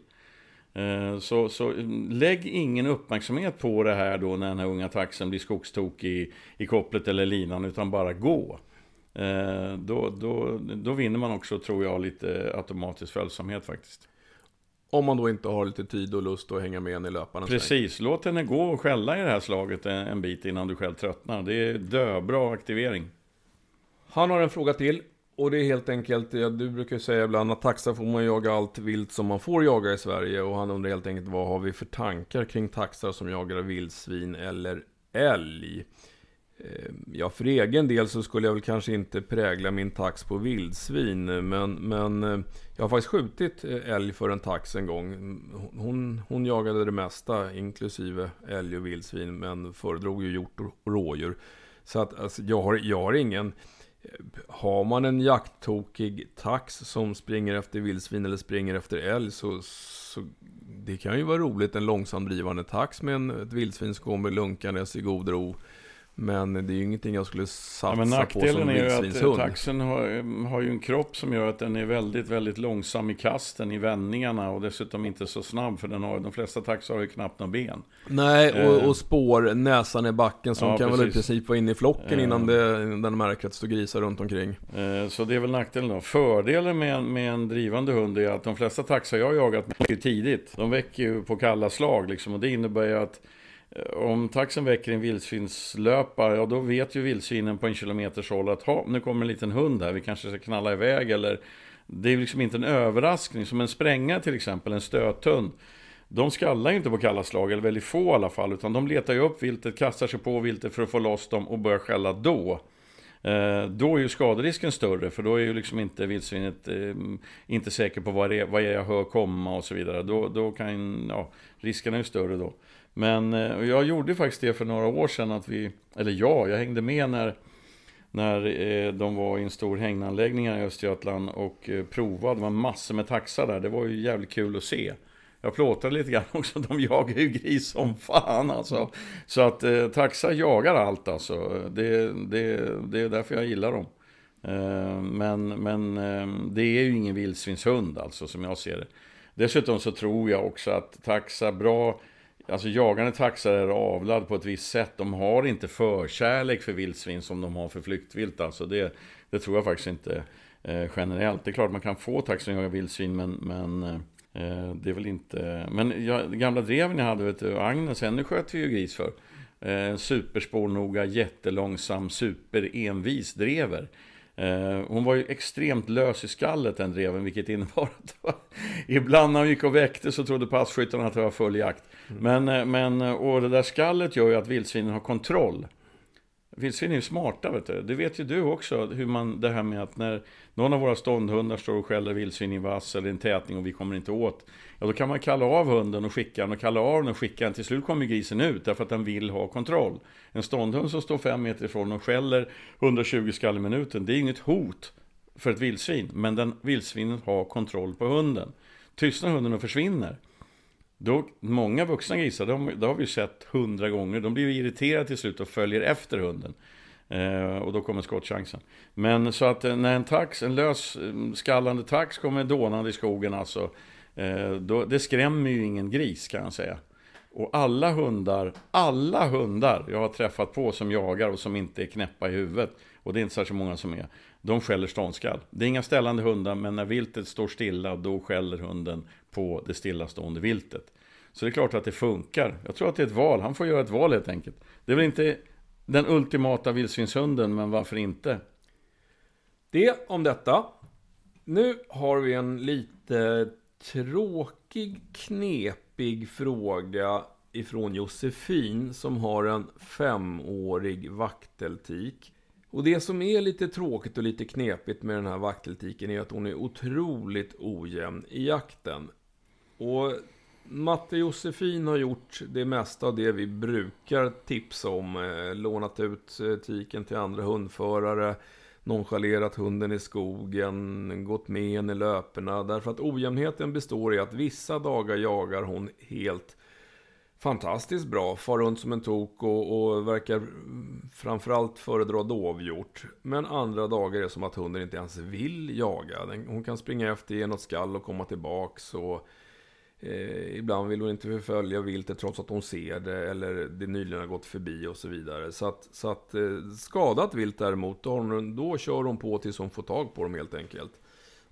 Eh, så, så lägg ingen uppmärksamhet på det här då när den här unga taxen blir skogstokig i, i kopplet eller linan, utan bara gå. Eh, då, då, då vinner man också, tror jag, lite automatisk följsamhet faktiskt. Om man då inte har lite tid och lust att hänga med en i löparen. Precis, låt henne gå och skälla i det här slaget en, en bit innan du själv tröttnar. Det är döbra aktivering. Han har en fråga till. Och det är helt enkelt, ja, du brukar ju säga ibland att taxa får man jaga allt vilt som man får jaga i Sverige. Och han undrar helt enkelt vad har vi för tankar kring taxar som jagar vildsvin eller älg? Eh, ja, för egen del så skulle jag väl kanske inte prägla min tax på vildsvin. Men, men eh, jag har faktiskt skjutit eh, älg för en tax en gång. Hon, hon jagade det mesta, inklusive älg och vildsvin. Men föredrog ju hjort och rådjur. Så att alltså, jag, har, jag har ingen... Har man en jakttokig tax som springer efter vildsvin eller springer efter älg så, så det kan ju vara roligt en långsamdrivande tax med en, ett vildsvin som kommer lunkandes i god ro. Men det är ju ingenting jag skulle satsa Ja, men på som nackdelen är ju att vildsvinshund. taxen har, har ju en kropp som gör att den är väldigt, väldigt långsam i kasten, i vändningarna och dessutom inte så snabb för den har, de flesta taxar har ju knappt några ben. Nej, och, Eh. och spår, näsan i backen som Ja, kan väl i precis. princip vara inne i flocken Eh. innan det, den märker att det står grisar runt omkring. Eh, Så det är väl nackdelen då. Fördelen med, med en drivande hund är att de flesta taxar jag har jagat väcker tidigt. De väcker ju på kalla slag liksom och det innebär ju att Eh, om taxen väcker en vildsvinslöpare, ja då vet ju vildsvinen på en kilometers håll att ha, nu kommer en liten hund här, vi kanske ska knalla iväg eller det är liksom inte en överraskning. Som en sprängare till exempel, en stöthund. De skallar ju inte på kalla slag, eller väldigt få i alla fall, utan de letar ju upp viltet, kastar sig på viltet för att få loss dem och börjar skälla då. Eh, då är ju skaderisken större, för då är ju liksom inte vildsvinet eh, inte säker på vad det är, vad är jag hör komma och så vidare. Då, då kan, ja, risken är ju större då. Men eh, jag gjorde faktiskt det för några år sedan att vi, eller ja, jag hängde med när när eh, de var i en stor hägnanläggning här i Östergötland och eh, provade. Det var massor med taxar där. Det var ju jävligt kul att se. Jag plåtade lite grann också. De jagar ju gris som fan alltså. Så att eh, taxar jagar allt alltså. Det, det, det är därför jag gillar dem. Eh, men men eh, det är ju ingen vildsvinshund alltså som jag ser det. Dessutom så tror jag också att taxar bra Alltså jagande taxar är avlad på ett visst sätt. De har inte förkärlek för vildsvin som de har för flyktvilt. Alltså det, det tror jag faktiskt inte eh, generellt. Det är klart man kan få taxar som jagar vildsvin men, men eh, det är väl inte... Men jag, gamla dreven jag hade, vet du, Agnes, henne sköt vi ju gris för. Eh, superspårnoga, jättelångsam, superenvis drever. Eh, hon var ju extremt lös i skallet den dreven, vilket innebar att ibland när hon gick och väckte så trodde passkyttarna att det var full jakt. Men, eh, men, och det där skallet gör ju att vildsvinen har kontroll. Vildsvin är ju smarta, vet du. Det vet ju du också, hur man, det här med att när någon av våra ståndhundar står och skäller vildsvin i en vass eller en tätning och vi kommer inte åt. Ja, då kan man kalla av hunden och skicka den och kalla av den och skicka den. Till slut kommer grisen ut därför att den vill ha kontroll. En ståndhund som står fem meter ifrån och skäller 120 skall i minuten, det är inget hot för ett vildsvin. Men den vildsvinet har kontroll på hunden. Tystnar hunden och försvinner. Då, många vuxna grisar, de, det har vi sett hundra gånger, de blir ju irriterade till slut och följer efter hunden. Eh, och då kommer skottchansen. Men så att eh, när en tax, en lös mm, skallande tax kommer dånande i skogen alltså, eh, då, det skrämmer ju ingen gris kan jag säga. Och alla hundar, alla hundar jag har träffat på som jagar och som inte är knäppa i huvudet, och det är inte särskilt många som är, de skäller ståndskall. Det är inga ställande hundar, men när viltet står stilla, då skäller hunden på det stillastående viltet. Så det är klart att det funkar. Jag tror att det är ett val. Han får göra ett val helt enkelt. Det är väl inte den ultimata vildsvinshunden, men varför inte? Det om detta. Nu har vi en lite tråkig, knep knepig fråga ifrån Josefin som har en femårig vakteltik. Och det som är lite tråkigt och lite knepigt med den här vakteltiken är att hon är otroligt ojämn i jakten. Och Matte Josefin har gjort det mesta av det vi brukar tipsa om. Eh, lånat ut eh, tiken till andra hundförare, nonchalerat hunden i skogen, gått med henne i löperna. Därför att ojämnheten består i att vissa dagar jagar hon helt fantastiskt bra. Far runt som en tok och, och verkar framförallt föredra dovhjort. Men andra dagar är det som att hunden inte ens vill jaga. Den, hon kan springa efter, ge något skall och komma tillbaks. Och, eh, ibland vill hon inte förfölja viltet trots att hon ser det. Eller det nyligen har gått förbi och så vidare. Så att, så att eh, skadat vilt däremot, då, hon, då kör hon på tills hon får tag på dem helt enkelt.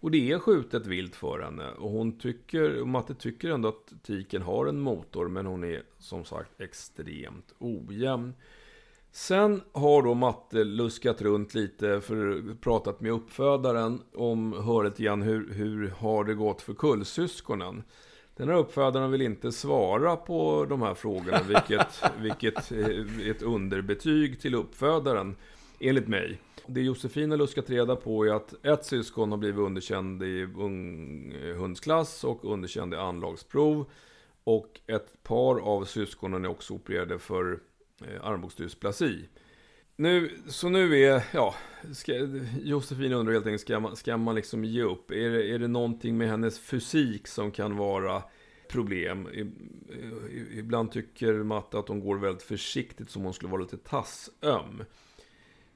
Och det är skjutet vilt för henne. Och hon tycker, Matte tycker ändå att tiken har en motor. Men hon är som sagt extremt ojämn. Sen har då Matte luskat runt lite, för pratat med uppfödaren om, hör lite grann hur, hur har det gått för kullsyskonen. Den här uppfödaren vill inte svara på de här frågorna, vilket, vilket är ett underbetyg till uppfödaren, enligt mig. Det Josefin har luskat reda på är att ett syskon har blivit underkänd i unghundsklass och underkänd i anlagsprov. Och ett par av syskonen är också opererade för eh, armbågsdysplasi. Nu, så nu är, ja, ska, Josefin undrar helt enkelt, ska man, ska man liksom ge upp? Är det, är det någonting med hennes fysik som kan vara problem? Ibland tycker Matte att hon går väldigt försiktigt som hon skulle vara lite tassöm.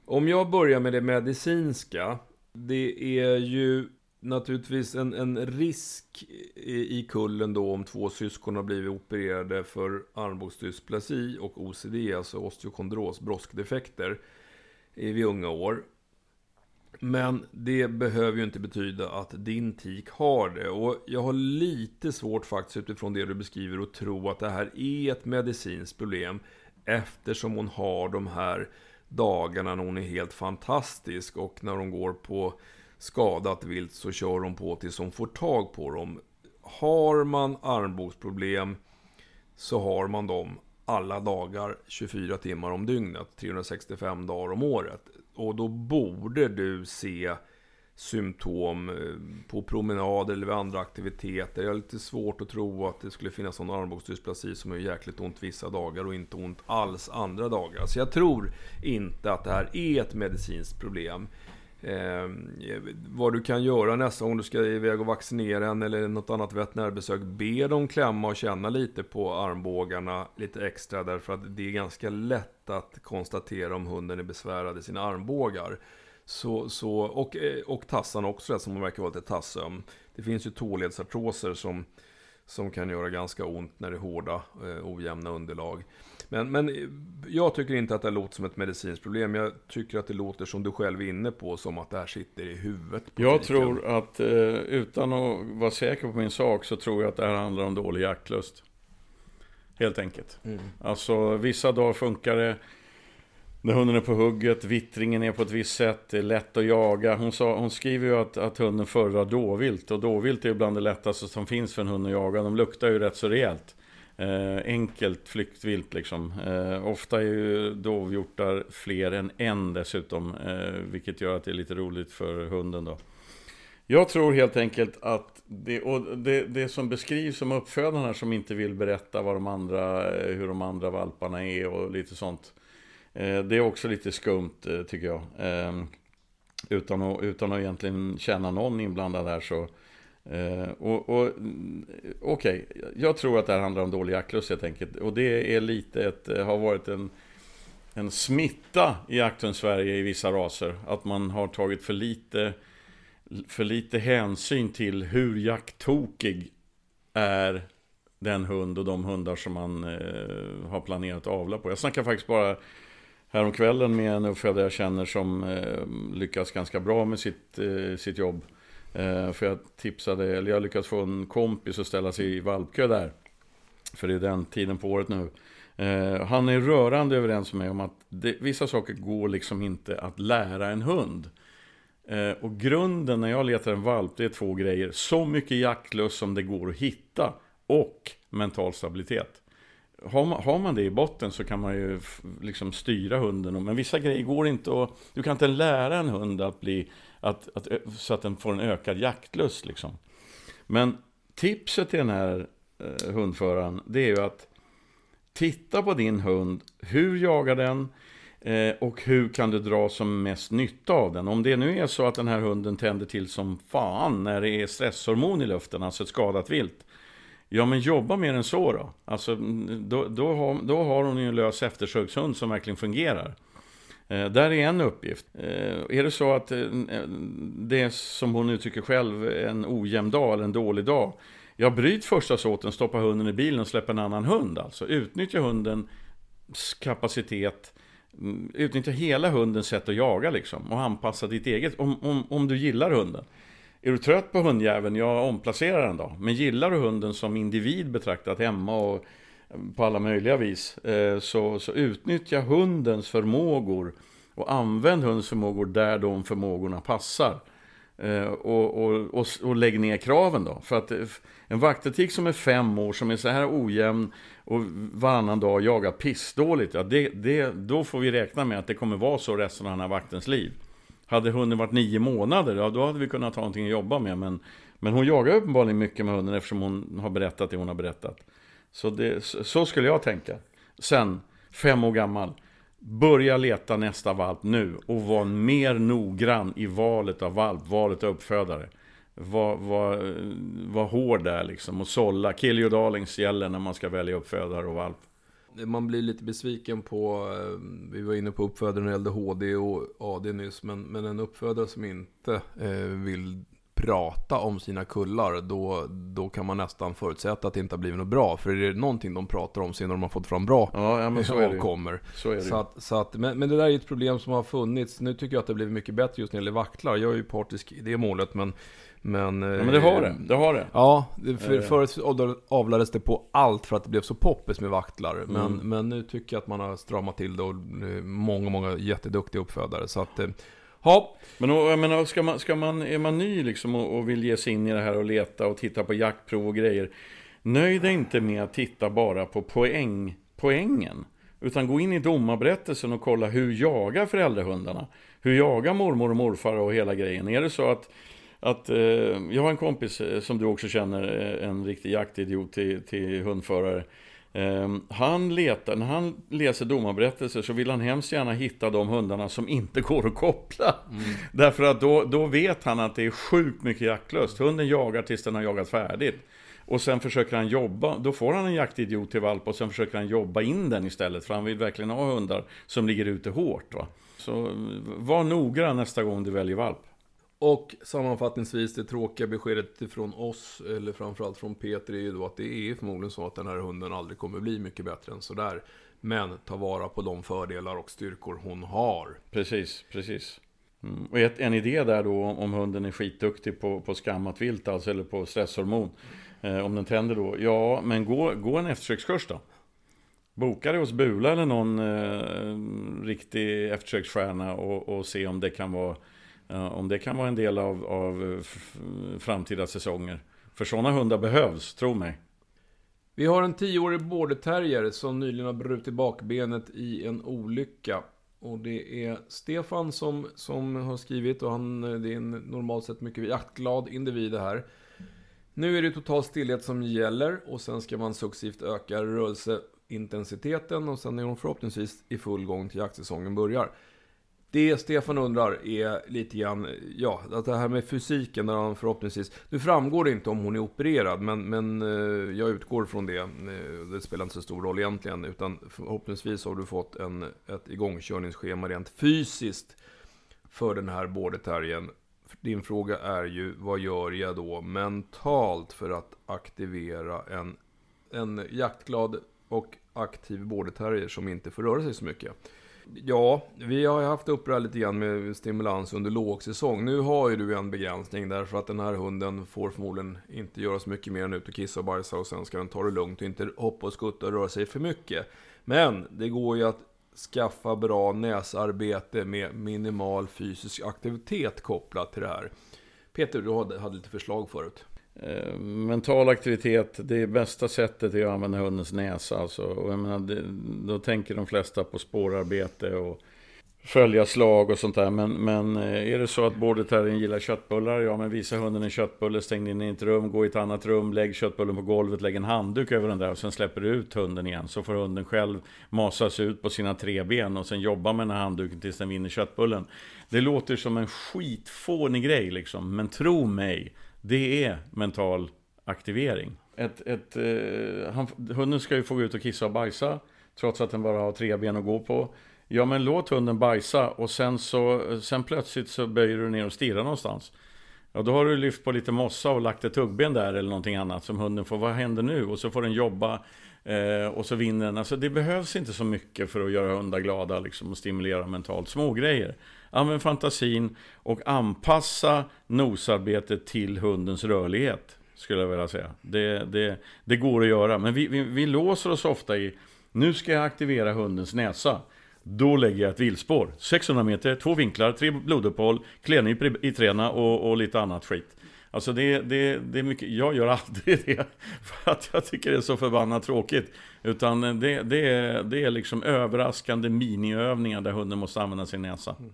Om jag börjar med det medicinska. Det är ju naturligtvis en, en risk i, i kullen då om två syskon har blivit opererade för armbågsdysplasi och OCD, alltså osteokondros, broskdefekter, vid unga år. Men det behöver ju inte betyda att din tik har det. Och jag har lite svårt faktiskt utifrån det du beskriver att tro att det här är ett medicinskt problem. Eftersom hon har de här dagarna när hon är helt fantastisk och när hon går på skadat vilt så kör de på tills de får tag på dem. Har man armbågsproblem så har man dem alla dagar 24 timmar om dygnet, 365 dagar om året. Och då borde du se symptom eh, på promenader eller vid andra aktiviteter. Jag har lite svårt att tro att det skulle finnas någon armbågsdysplasi som är jäkligt ont vissa dagar och inte ont alls andra dagar. Så jag tror inte att det här är ett medicinskt problem. Eh, vad du kan göra nästa gång du ska iväg och vaccinera en eller något annat veterinärbesök. Be dem klämma och känna lite på armbågarna lite extra. Därför att det är ganska lätt att konstatera om hunden är besvärad i sina armbågar. Så, så, och, eh, och tassan också, som verkar vara lite tassöm. Det finns ju tåledsartroser som, som kan göra ganska ont när det är hårda, eh, ojämna underlag. Men, men eh, jag tycker inte att det låter som ett medicinskt problem. Jag tycker att det låter som du själv är inne på, som att det här sitter i huvudet. jag tiken. tror att, utan att vara säker på min sak, så tror jag att det här handlar om dålig jaktlust. Helt enkelt. Mm. Alltså, vissa dagar funkar det. När hunden är på hugget, vittringen är på ett visst sätt, det är lätt att jaga. Hon, sa, hon skriver ju att, att hunden föredrar dåvilt. Och dåvilt är ju bland det lättaste som finns för en hund att jaga. De luktar ju rätt så rejält. Eh, enkelt flyktvilt liksom. Eh, ofta är ju dovhjortar fler än en dessutom. Eh, vilket gör att det är lite roligt för hunden då. Jag tror helt enkelt att det, och det, det som beskrivs som uppfödarna som inte vill berätta vad de andra, eh, hur de andra valparna är och lite sånt. Eh, det är också lite skumt eh, tycker jag. Eh, utan att, utan att egentligen känna någon inblandad här så... Eh, och, och mm, Okej, okay. jag tror att det här handlar om dålig jaktlust helt enkelt. Och det är lite ett, eh, har varit en, en smitta i jakten Sverige i vissa raser. Att man har tagit för lite, för lite hänsyn till hur jakttokig är den hund och de hundar som man eh, har planerat att avla på. Jag snackar faktiskt bara häromkvällen med en uppfödare jag känner som eh, lyckas ganska bra med sitt, eh, sitt jobb. Eh, för jag tipsade, eller jag lyckades få en kompis att ställa sig i valpkö där. För det är den tiden på året nu. Eh, han är rörande överens med mig om att det, vissa saker går liksom inte att lära en hund. Eh, och grunden när jag letar en valp, det är två grejer. Så mycket jaktlust som det går att hitta och mental stabilitet. Har man, har man det i botten så kan man ju liksom styra hunden. Men vissa grejer går inte att... Du kan inte lära en hund att bli... Att, att, så att den får en ökad jaktlust liksom. Men tipset till den här eh, hundföraren, det är ju att titta på din hund. Hur jagar den? Eh, och hur kan du dra som mest nytta av den? Om det nu är så att den här hunden tänder till som fan när det är stresshormon i luften, alltså ett skadat vilt. Ja, men jobba mer än så då. Alltså, mm, då, då, har, då har hon ju en lös eftersökshund som verkligen fungerar. Eh, där är en uppgift. Eh, är det så att eh, det som hon uttrycker själv, en ojämn dag eller en dålig dag. Ja, bryt första såten, stoppa hunden i bilen och släpp en annan hund. Alltså utnyttja hundens kapacitet. Mm, utnyttja hela hundens sätt att jaga liksom. Och anpassa ditt eget, om, om, om du gillar hunden. Är du trött på hundjäveln, jag omplacerar den då. Men gillar du hunden som individ betraktat hemma och på alla möjliga vis. Eh, så, så utnyttja hundens förmågor och använd hundens förmågor där de förmågorna passar. Eh, och, och, och, och lägg ner kraven då. För att eh, en vaktetik som är fem år, som är så här ojämn och varannan dag jagar pissdåligt, ja, det, det, då får vi räkna med att det kommer vara så resten av den här vaktens liv. Hade hunden varit nio månader, ja, då hade vi kunnat ha någonting att jobba med. Men, men hon jagar uppenbarligen mycket med hunden eftersom hon har berättat det hon har berättat. Så, det, så skulle jag tänka. Sen, fem år gammal. Börja leta nästa valp nu och var mer noggrann i valet av valp, valet av uppfödare. Var, var, var hård där liksom och sålla. Kill your darlings gäller när man ska välja uppfödare och valp. Man blir lite besviken på, eh, vi var inne på uppfödare när det gällde HD och AD nyss, men, men en uppfödare som inte eh, vill prata om sina kullar, då, då kan man nästan förutsätta att det inte har blivit något bra. För är det någonting de pratar om sen när de har fått fram bra ja, ja, men så det. kommer. Så är det. Så att, så att, men, men det där är ett problem som har funnits. Nu tycker jag att det blivit mycket bättre just när det gäller vaktlar. Jag är ju partisk i det målet, men men, ja, men det har det, det har det. Ja, för, eh. förut avlades det på allt för att det blev så poppis med vaktlar. Men, mm. men nu tycker jag att man har stramat till det och många, många jätteduktiga uppfödare. Så att, eh, Ja. Men jag menar, ska man, ska man, är man ny liksom och, och, vill ge sig in i det här och leta och titta på jaktprov och grejer. Nöj dig inte med att titta bara på poäng, poängen. Utan gå in i domarberättelsen och kolla hur jagar föräldrahundarna? Hur jagar mormor och morfar och hela grejen? Är det så att, att eh, jag har en kompis eh, som du också känner, eh, en riktig jaktidiot till, till hundförare. Ehm, han letar, när han läser domarberättelser så vill han hemskt gärna hitta de hundarna som inte går att koppla. Mm. Därför att då, då vet han att det är sjukt mycket jaktlust. Hunden jagar tills den har jagat färdigt. Och sen försöker han jobba, då får han en jaktidiot till valp och sen försöker han jobba in den istället. För han vill verkligen ha hundar som ligger ute hårt. Va? Så var noggrann nästa gång du väljer valp. Och sammanfattningsvis det tråkiga beskedet från oss, eller framförallt från Peter, är ju då att det är förmodligen så att den här hunden aldrig kommer bli mycket bättre än sådär. Men ta vara på de fördelar och styrkor hon har. Precis, precis. Mm. Och ett, en idé där då om hunden är skitduktig på, på skammat vilt, alltså, eller på stresshormon. Eh, om den tänder då, ja men gå, gå en eftersökskurs då. Boka det hos Bula eller någon eh, riktig eftersöksstjärna och, och se om det kan vara om det kan vara en del av, av eh, framtida säsonger. För sådana hundar behövs, tro mig. Vi har en tioårig borderterrier som nyligen har brutit bakbenet i en olycka. Och det är Stefan som, som har skrivit och han, eh, det är en normalt sett mycket jaktglad individ det här. Nu är det total stillhet som gäller och sen ska man successivt öka rörelseintensiteten och sen är hon förhoppningsvis i full gång till jaktsäsongen börjar. Det Stefan undrar är lite grann, ja, att det här med fysiken där han förhoppningsvis... Nu framgår det inte om hon är opererad, men, men eh, jag utgår från det. Eh, det spelar inte så stor roll egentligen, utan förhoppningsvis har du fått en, ett igångkörningsschema rent fysiskt för den här borderterriern. Din fråga är ju, vad gör jag då mentalt för att aktivera en, en jaktglad och aktiv borderterrier som inte får röra sig så mycket? Ja, vi har ju haft upp det här lite grann med stimulans under lågsäsong. Nu har ju du en begränsning därför att den här hunden får förmodligen inte göra så mycket mer än ut och kissa och bajsa och sen ska den ta det lugnt och inte hoppa och skutta och röra sig för mycket. Men det går ju att skaffa bra näsarbete med minimal fysisk aktivitet kopplat till det här. Peter, du hade lite förslag förut. Eh, mental aktivitet, det bästa sättet är att använda hundens näsa. Alltså. Och jag menar, det, då tänker de flesta på spårarbete och följa slag och sånt där. Men, men eh, är det så att borderterriern gillar köttbullar, ja men visa hunden en köttbulle, stäng in i ett rum, gå i ett annat rum, lägg köttbullen på golvet, lägg en handduk över den där och sen släpper du ut hunden igen. Så får hunden själv masas ut på sina tre ben och sen jobba med den här handduken tills den vinner köttbullen. Det låter som en skitfånig grej liksom, men tro mig, det är mental aktivering. Ett, ett, eh, han, hunden ska ju få gå ut och kissa och bajsa, trots att den bara har tre ben att gå på. Ja, men låt hunden bajsa och sen, så, sen plötsligt så böjer du ner och stirrar någonstans. Ja, då har du lyft på lite mossa och lagt ett tuggben där eller någonting annat som hunden får. Vad händer nu? Och så får den jobba eh, och så vinner den. Alltså det behövs inte så mycket för att göra hundar glada liksom, och stimulera mentalt. Små grejer. Använd fantasin och anpassa nosarbetet till hundens rörlighet. Skulle jag vilja säga. Det, det, det går att göra. Men vi, vi, vi låser oss ofta i nu ska jag aktivera hundens näsa. Då lägger jag ett vilspår. 600 meter, två vinklar, tre bloduppehåll, klädnyp i träna och, och lite annat skit. Alltså det, det, det är mycket, jag gör aldrig det för att jag tycker det är så förbannat tråkigt. Utan det, det, är, det är liksom överraskande miniövningar där hunden måste använda sin näsa. Mm.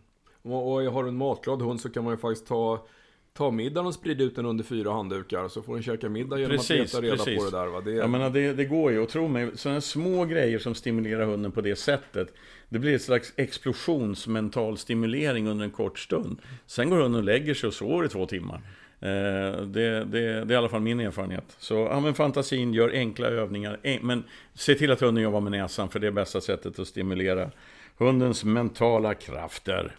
Och, och har du en matglad hund så kan man ju faktiskt ta ta middagen och sprida ut den under fyra handdukar så får den käka middag genom precis, att leta reda precis. på det där va? Det, är... Jag menar, det, det går ju, och tro mig, sådana små grejer som stimulerar hunden på det sättet Det blir ett slags explosionsmental stimulering under en kort stund Sen går hunden och lägger sig och sover i två timmar eh, det, det, det, är i alla fall min erfarenhet. Så använd fantasin, gör enkla övningar. Men se till att hunden jobbar med näsan, för det är bästa sättet att stimulera hundens mentala krafter.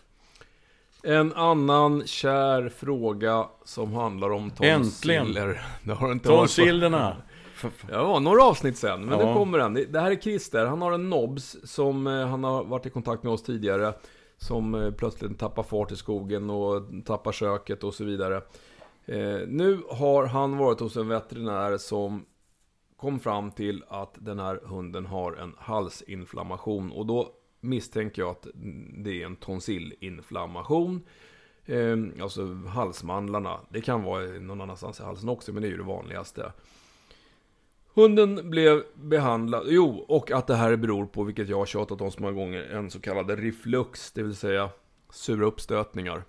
En annan kär fråga som handlar om tonsiller. Äntligen! Det Tonsillerna! Ja, några avsnitt sen, men ja. det kommer en. Det här är Christer, han har en nobs som eh, han har varit i kontakt med oss tidigare. Som eh, plötsligt tappar fart i skogen och tappar köket och så vidare. Eh, nu har han varit hos en veterinär som kom fram till att den här hunden har en halsinflammation. Och då misstänker jag att det är en tonsillinflammation. Eh, alltså halsmandlarna. Det kan vara någon annanstans i halsen också, men det är ju det vanligaste. Hunden blev behandlad, jo, och att det här beror på, vilket jag har tjatat om så många gånger, en så kallad reflux, det vill säga sura uppstötningar.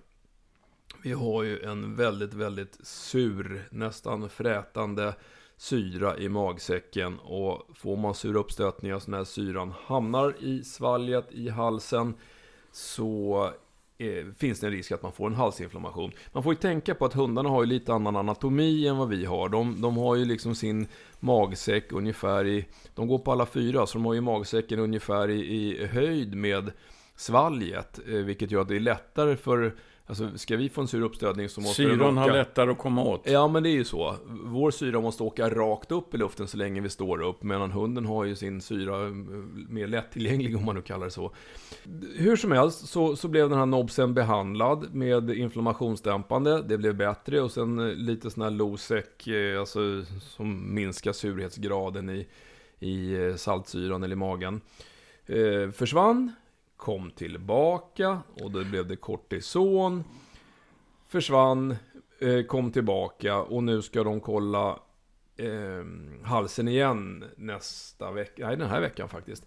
Vi har ju en väldigt, väldigt sur, nästan frätande syra i magsäcken och får man sura uppstötningar så när syran hamnar i svalget, i halsen så eh, finns det en risk att man får en halsinflammation. Man får ju tänka på att hundarna har ju lite annan anatomi än vad vi har. De, de har ju liksom sin magsäck ungefär i... De går på alla fyra, så de har ju magsäcken ungefär i, i höjd med svalget. Eh, vilket gör att det är lättare för Alltså, ska vi få en sur uppstötning så måste Syran den åka... har lättare att komma åt. Ja, men det är ju så. Vår syra måste åka rakt upp i luften så länge vi står upp, medan hunden har ju sin syra eh, mer lättillgänglig, om man nu kallar det så. Hur som helst så, så blev den här nobsen behandlad med inflammationsdämpande. Det blev bättre och sen eh, lite sån här Losec, eh, alltså som minskar surhetsgraden i, i saltsyran eller i magen. Eh, försvann kom tillbaka och då blev det kortison. Försvann, eh, kom tillbaka och nu ska de kolla eh, halsen igen nästa vecka. Nej, den här veckan faktiskt.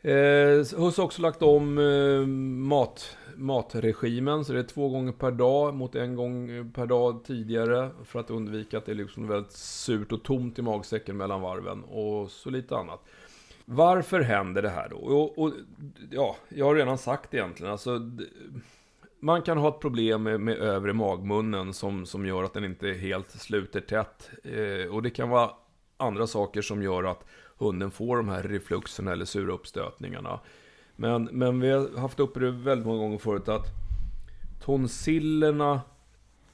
Eh, Hus har också lagt om eh, mat, matregimen, så det är två gånger per dag mot en gång per dag tidigare. För att undvika att det är liksom väldigt surt och tomt i magsäcken mellan varven och så lite annat. Varför händer det här då? Och, och, ja, jag har redan sagt egentligen, alltså, man kan ha ett problem med, med övre magmunnen som, som gör att den inte helt sluter tätt. Eh, och det kan vara andra saker som gör att hunden får de här refluxerna eller sura uppstötningarna. Men, men vi har haft uppe det väldigt många gånger förut att tonsillerna,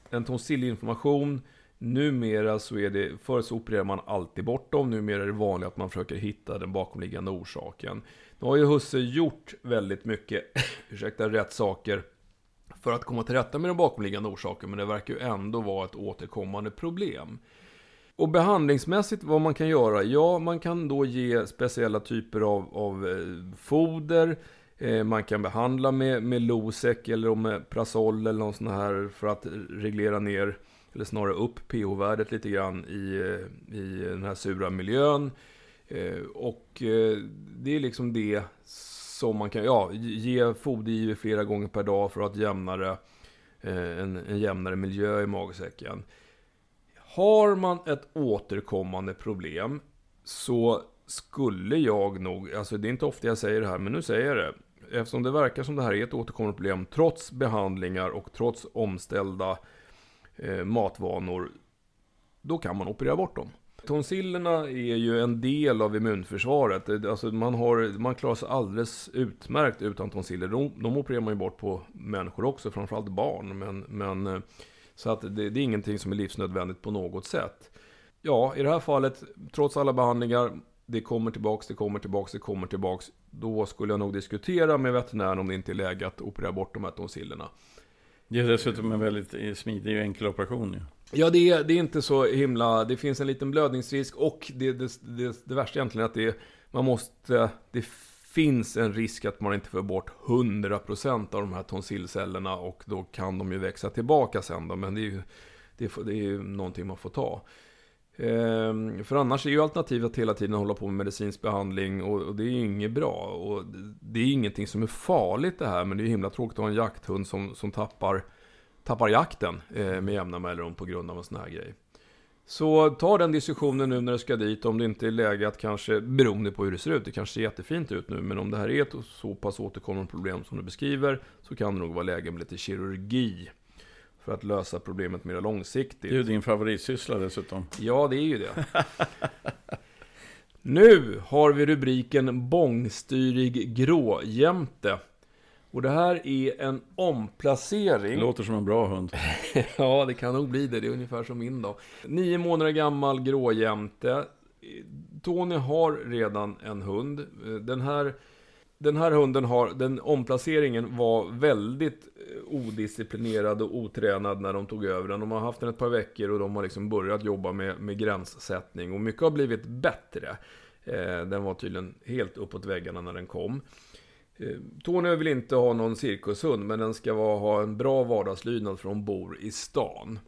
en tonsillinflammation Numera så är det, förr så opererar man alltid bort dem, numera är det vanligt att man försöker hitta den bakomliggande orsaken. Nu har ju husse gjort väldigt mycket, ursäkta, rätt saker för att komma till rätta med den bakomliggande orsaken, men det verkar ju ändå vara ett återkommande problem. Och behandlingsmässigt vad man kan göra? Ja, man kan då ge speciella typer av, av eh, foder. Eh, man kan behandla med, med Losec eller med Prasol eller något sånt här för att reglera ner, eller snarare upp pH-värdet lite grann i, eh, i den här sura miljön. Eh, och eh, det är liksom det som man kan, ja, ge fodergivor flera gånger per dag för att jämnare, en, en jämnare miljö i magsäcken. Har man ett återkommande problem så skulle jag nog, alltså det är inte ofta jag säger det här, men nu säger jag det. Eftersom det verkar som det här är ett återkommande problem, trots behandlingar och trots omställda eh, matvanor, då kan man operera bort dem. Tonsillerna är ju en del av immunförsvaret. Alltså man, har, man klarar sig alldeles utmärkt utan tonsiller. De, de opererar man ju bort på människor också, framförallt barn. Men, men eh, så att det, det är ingenting som är livsnödvändigt på något sätt. Ja, i det här fallet, trots alla behandlingar, det kommer tillbaks, det kommer tillbaks, det kommer tillbaks. Då skulle jag nog diskutera med veterinären om det inte är läge att operera bort de här tonsillerna. Det är dessutom en väldigt eh, smidig och enkel operation. Ja, ja det, är, det är inte så himla... Det finns en liten blödningsrisk och det, det, det, det värsta egentligen är att det, man måste... Det finns en risk att man inte får bort 100% av de här tonsillcellerna och då kan de ju växa tillbaka sen då, men det är ju, det är, det är ju någonting man får ta. Ehm, för annars är ju alternativet att hela tiden hålla på med medicinsk behandling och, det är ju inget bra. Och det är ingenting som är farligt det här, men det är ju himla tråkigt att ha en jakthund som, som tappar, tappar jakten eh, med jämna mellanrum på grund av en sån här grej. Så ta den diskussionen nu när du ska dit, om det inte är läge att kanske, beroende på hur det ser ut, det kanske ser jättefint ut nu, men om det här är ett så pass återkommande problem som du beskriver, så kan det nog vara läge med lite kirurgi. För att lösa problemet mer långsiktigt. Det är ju din favoritsyssla dessutom. Ja, det är ju det. nu har vi rubriken Bångstyrig gråjämte. Och det här är en omplacering. Det låter som en bra hund. ja, det kan nog bli det. Det är ungefär som min då. Nio månader gammal gråjämte. Tony har redan en hund. Den här, den här hunden har, den omplaceringen var väldigt eh, odisciplinerad och otränad när de tog över den. De har haft den ett par veckor och de har liksom börjat jobba med, med gränssättning. Och mycket har blivit bättre. Eh, den var tydligen helt uppåt väggarna när den kom. Eh, Tony vill inte ha någon cirkushund, men den ska vara, ha en bra vardagslydnad för hon bor i stan.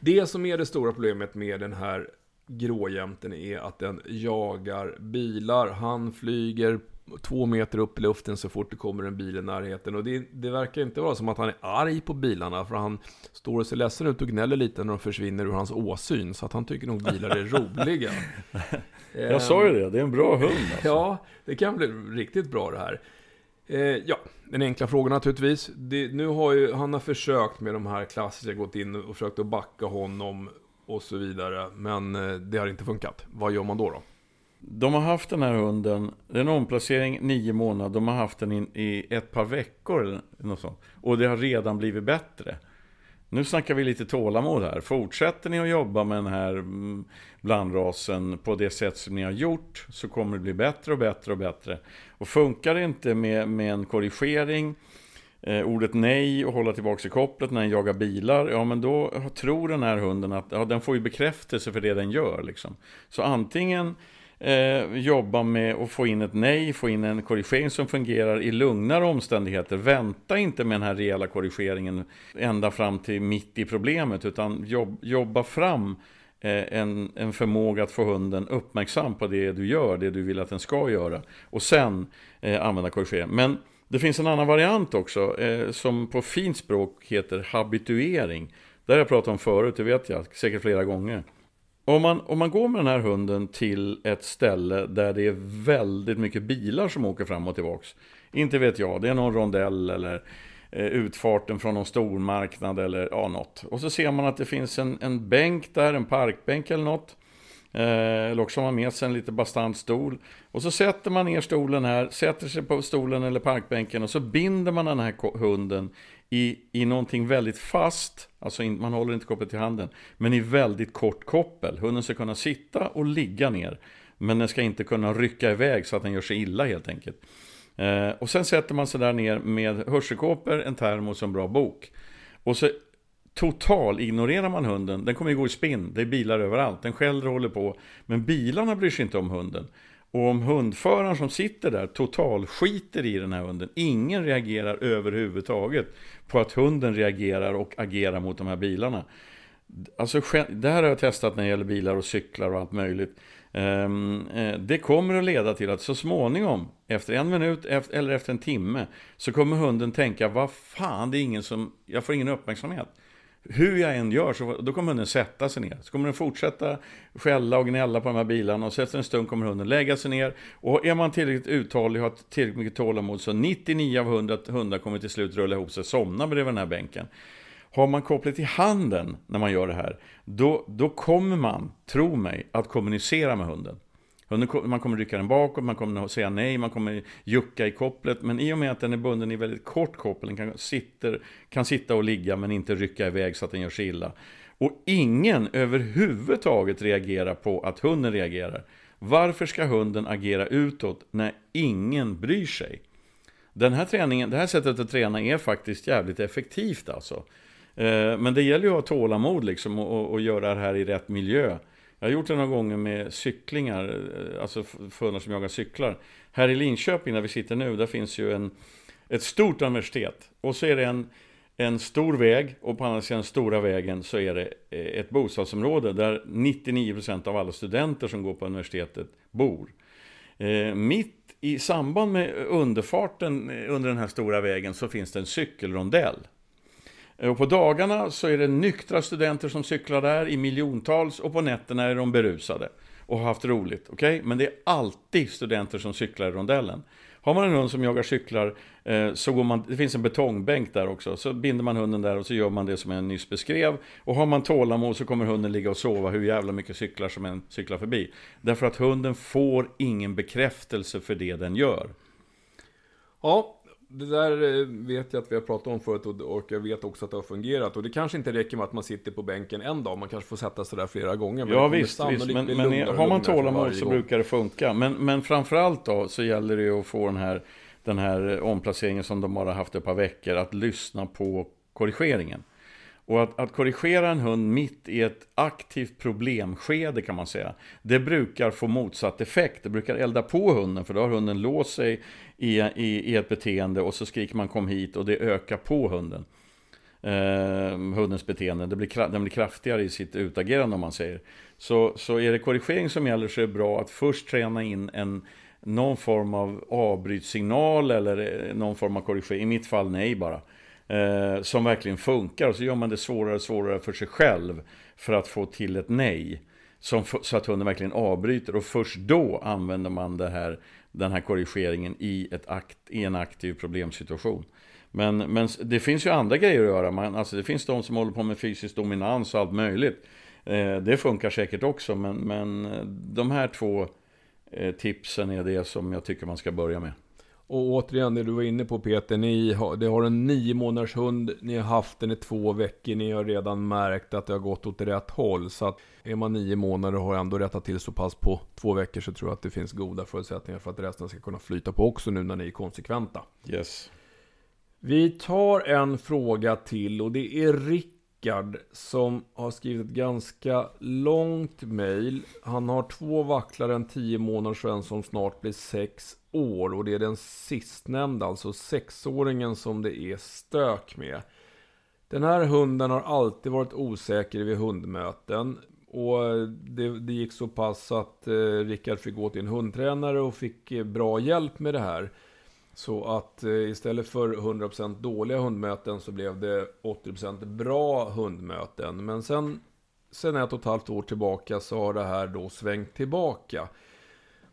Det som är det stora problemet med den här gråjämten är att den jagar bilar. Han flyger två meter upp i luften så fort det kommer en bil i närheten. Och det, det, verkar inte vara som att han är arg på bilarna, för han står och ser ledsen ut och gnäller lite när de försvinner ur hans åsyn. Så att han tycker nog bilar är roliga. Jag sa ju det, det är en bra hund. Alltså. Ja, det kan bli riktigt bra det här. Eh, ja, den enkla frågan naturligtvis. Det, nu har ju, han har försökt med de här klassiska, gått in och försökt att backa honom och så vidare. Men eh, det har inte funkat. Vad gör man då då? De har haft den här hunden, det är en omplacering nio månader, de har haft den in, i ett par veckor eller något sånt. Och det har redan blivit bättre. Nu snackar vi lite tålamod här. Fortsätter ni att jobba med den här mm, blandrasen på det sätt som ni har gjort så kommer det bli bättre och bättre och bättre. Och funkar det inte med, med en korrigering, eh, ordet nej och hålla tillbaka i kopplet när den jagar bilar, ja men då tror den här hunden att ja, den får ju bekräftelse för det den gör. Liksom. Så antingen eh, jobba med att få in ett nej, få in en korrigering som fungerar i lugnare omständigheter. Vänta inte med den här rejäla korrigeringen ända fram till mitt i problemet, utan jobb, jobba fram eh, en, en förmåga att få hunden uppmärksam på det du gör, det du vill att den ska göra. Och sen eh, använda korrigering. Men det finns en annan variant också, eh, som på fint språk heter habituering. Det har jag pratat om förut, det vet jag, säkert flera gånger. Om man, om man går med den här hunden till ett ställe där det är väldigt mycket bilar som åker fram och tillbaks. Inte vet jag, det är någon rondell eller eh, utfarten från någon stormarknad eller ja, något. Och så ser man att det finns en, en bänk där, en parkbänk eller något. Eh, eller också har man med sig en lite bastant stol. Och så sätter man ner stolen här, sätter sig på stolen eller parkbänken och så binder man den här hunden i, i någonting väldigt fast, alltså in, man håller inte kopplet i handen, men i väldigt kort koppel. Hunden ska kunna sitta och ligga ner, men den ska inte kunna rycka iväg så att den gör sig illa helt enkelt. Eh, och sen sätter man sig där ner med hörselkåpor, en termos och en bra bok. Och så total ignorerar man hunden, den kommer ju gå i spinn, det är bilar överallt, den skäller och håller på. Men bilarna bryr sig inte om hunden. Och om hundföraren som sitter där total skiter i den här hunden, ingen reagerar överhuvudtaget på att hunden reagerar och agerar mot de här bilarna. Alltså, det här har jag testat när det gäller bilar och cyklar och allt möjligt. Ehm, eh, det kommer att leda till att så småningom, efter en minut eller efter en timme, så kommer hunden tänka, vad fan, det är ingen som, jag får ingen uppmärksamhet. Hur jag än gör, så då kommer hunden sätta sig ner. Så kommer den fortsätta skälla och gnälla på de här bilarna och så efter en stund kommer hunden lägga sig ner. Och är man tillräckligt uthållig och har tillräckligt mycket tålamod så 99 av 100 hundar kommer till slut rulla ihop sig och somna bredvid den här bänken. Har man kopplet i handen när man gör det här, då, då kommer man, tro mig, att kommunicera med hunden. Man kommer rycka den bakåt, man kommer säga nej, man kommer jucka i kopplet. Men i och med att den är bunden i väldigt kort koppel, den kan, sitter, kan sitta och ligga men inte rycka iväg så att den gör sig illa. Och ingen överhuvudtaget reagerar på att hunden reagerar. Varför ska hunden agera utåt när ingen bryr sig? Den här träningen, det här sättet att träna är faktiskt jävligt effektivt alltså. Eh, men det gäller ju att ha tålamod liksom och, och göra det här i rätt miljö. Jag har gjort det några gånger med cyklingar, eh, alltså hundar som jagar cyklar. Här i Linköping, där vi sitter nu, där finns ju en, ett stort universitet. Och så är det en, en stor väg och på andra sidan stora vägen så är det eh, ett bostadsområde där 99% av alla studenter som går på universitetet bor. Eh, mitt i samband med underfarten eh, under den här stora vägen så finns det en cykelrondell. Och på dagarna så är det nyktra studenter som cyklar där i miljontals och på nätterna är de berusade och har haft roligt. Okay? Men det är alltid studenter som cyklar i rondellen. Har man en hund som jagar cyklar eh, så går man, det finns en betongbänk där också, så binder man hunden där och så gör man det som jag nyss beskrev. Och har man tålamod så kommer hunden ligga och sova hur jävla mycket cyklar som en cyklar förbi. Därför att hunden får ingen bekräftelse för det den gör. Ja, det där eh, vet jag att vi har pratat om förut och jag vet också att det har fungerat. Och det kanske inte räcker med att man sitter på bänken en dag, man kanske får sätta sig där flera gånger. Ja visst, visst. men, men har man tålamod så brukar det funka. Men, men framförallt då så gäller det att få den här, den här omplaceringen som de bara haft ett par veckor, att lyssna på korrigeringen. Och att, att, korrigera en hund mitt i ett aktivt problemskede kan man säga, det brukar få motsatt effekt. Det brukar elda på hunden, för då har hunden låst sig i, i, i ett beteende och så skriker man kom hit och det ökar på hunden. Eh, hundens beteende. Det blir, den blir kraftigare i sitt utagerande om man säger. Så, så är det korrigering som gäller så är det bra att först träna in en, någon form av avbrytsignal eller eh, någon form av korrigering. I mitt fall nej bara eh, som verkligen funkar. Och så gör man det svårare och svårare för sig själv för att få till ett nej. Som, så att hunden verkligen avbryter och först då använder man det här, den här korrigeringen i, ett akt, i en aktiv problemsituation. Men, men det finns ju andra grejer att göra. Man, alltså det finns de som håller på med fysisk dominans och allt möjligt. Eh, det funkar säkert också, men, men eh, de här två eh, tipsen är det som jag tycker man ska börja med. Och återigen, det du var inne på Peter, ni har, det har en nio månaders hund, ni har haft den i två veckor, ni har redan märkt att det har gått åt rätt håll. Så att är man nio månader och har ändå rättat till så pass på två veckor så tror jag att det finns goda förutsättningar för att resten ska kunna flyta på också nu när ni är konsekventa. Yes. Vi tar en fråga till och det är Rick Rickard som har skrivit ett ganska långt mail. Han har två vacklare, en 10 månaders och en som snart blir 6 år. Och det är den sistnämnda, alltså sexåringen som det är stök med. Den här hunden har alltid varit osäker vid hundmöten. Och det, det gick så pass att eh, Rickard fick gå till en hundtränare och fick eh, bra hjälp med det här. Så att eh, istället för 100% dåliga hundmöten så blev det 80% bra hundmöten. Men sen, sen ett och ett halvt år tillbaka så har det här då svängt tillbaka.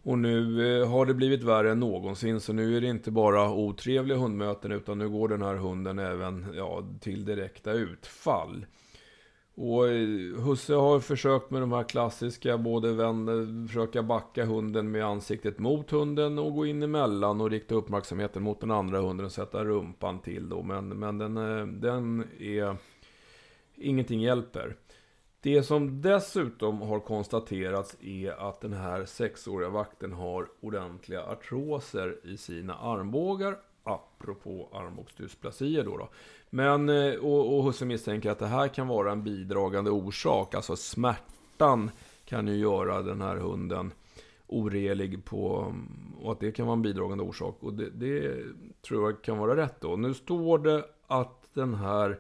Och nu eh, har det blivit värre än någonsin. Så nu är det inte bara otrevliga hundmöten utan nu går den här hunden även ja, till direkta utfall. Och eh, Husse har försökt med de här klassiska, både vända, eh, försöka backa hunden med ansiktet mot hunden och gå in emellan och rikta uppmärksamheten mot den andra hunden och sätta rumpan till då. Men, men den, den är... Ingenting hjälper. Det som dessutom har konstaterats är att den här sexåriga vakten har ordentliga artroser i sina armbågar. Apropå armbågsdysplasier då. då. Men, eh, och, och Husse misstänker att det här kan vara en bidragande orsak. Alltså smärtan kan ju göra den här hunden orelig på... Mm, och att det kan vara en bidragande orsak. Och det, det tror jag kan vara rätt då. Nu står det att den här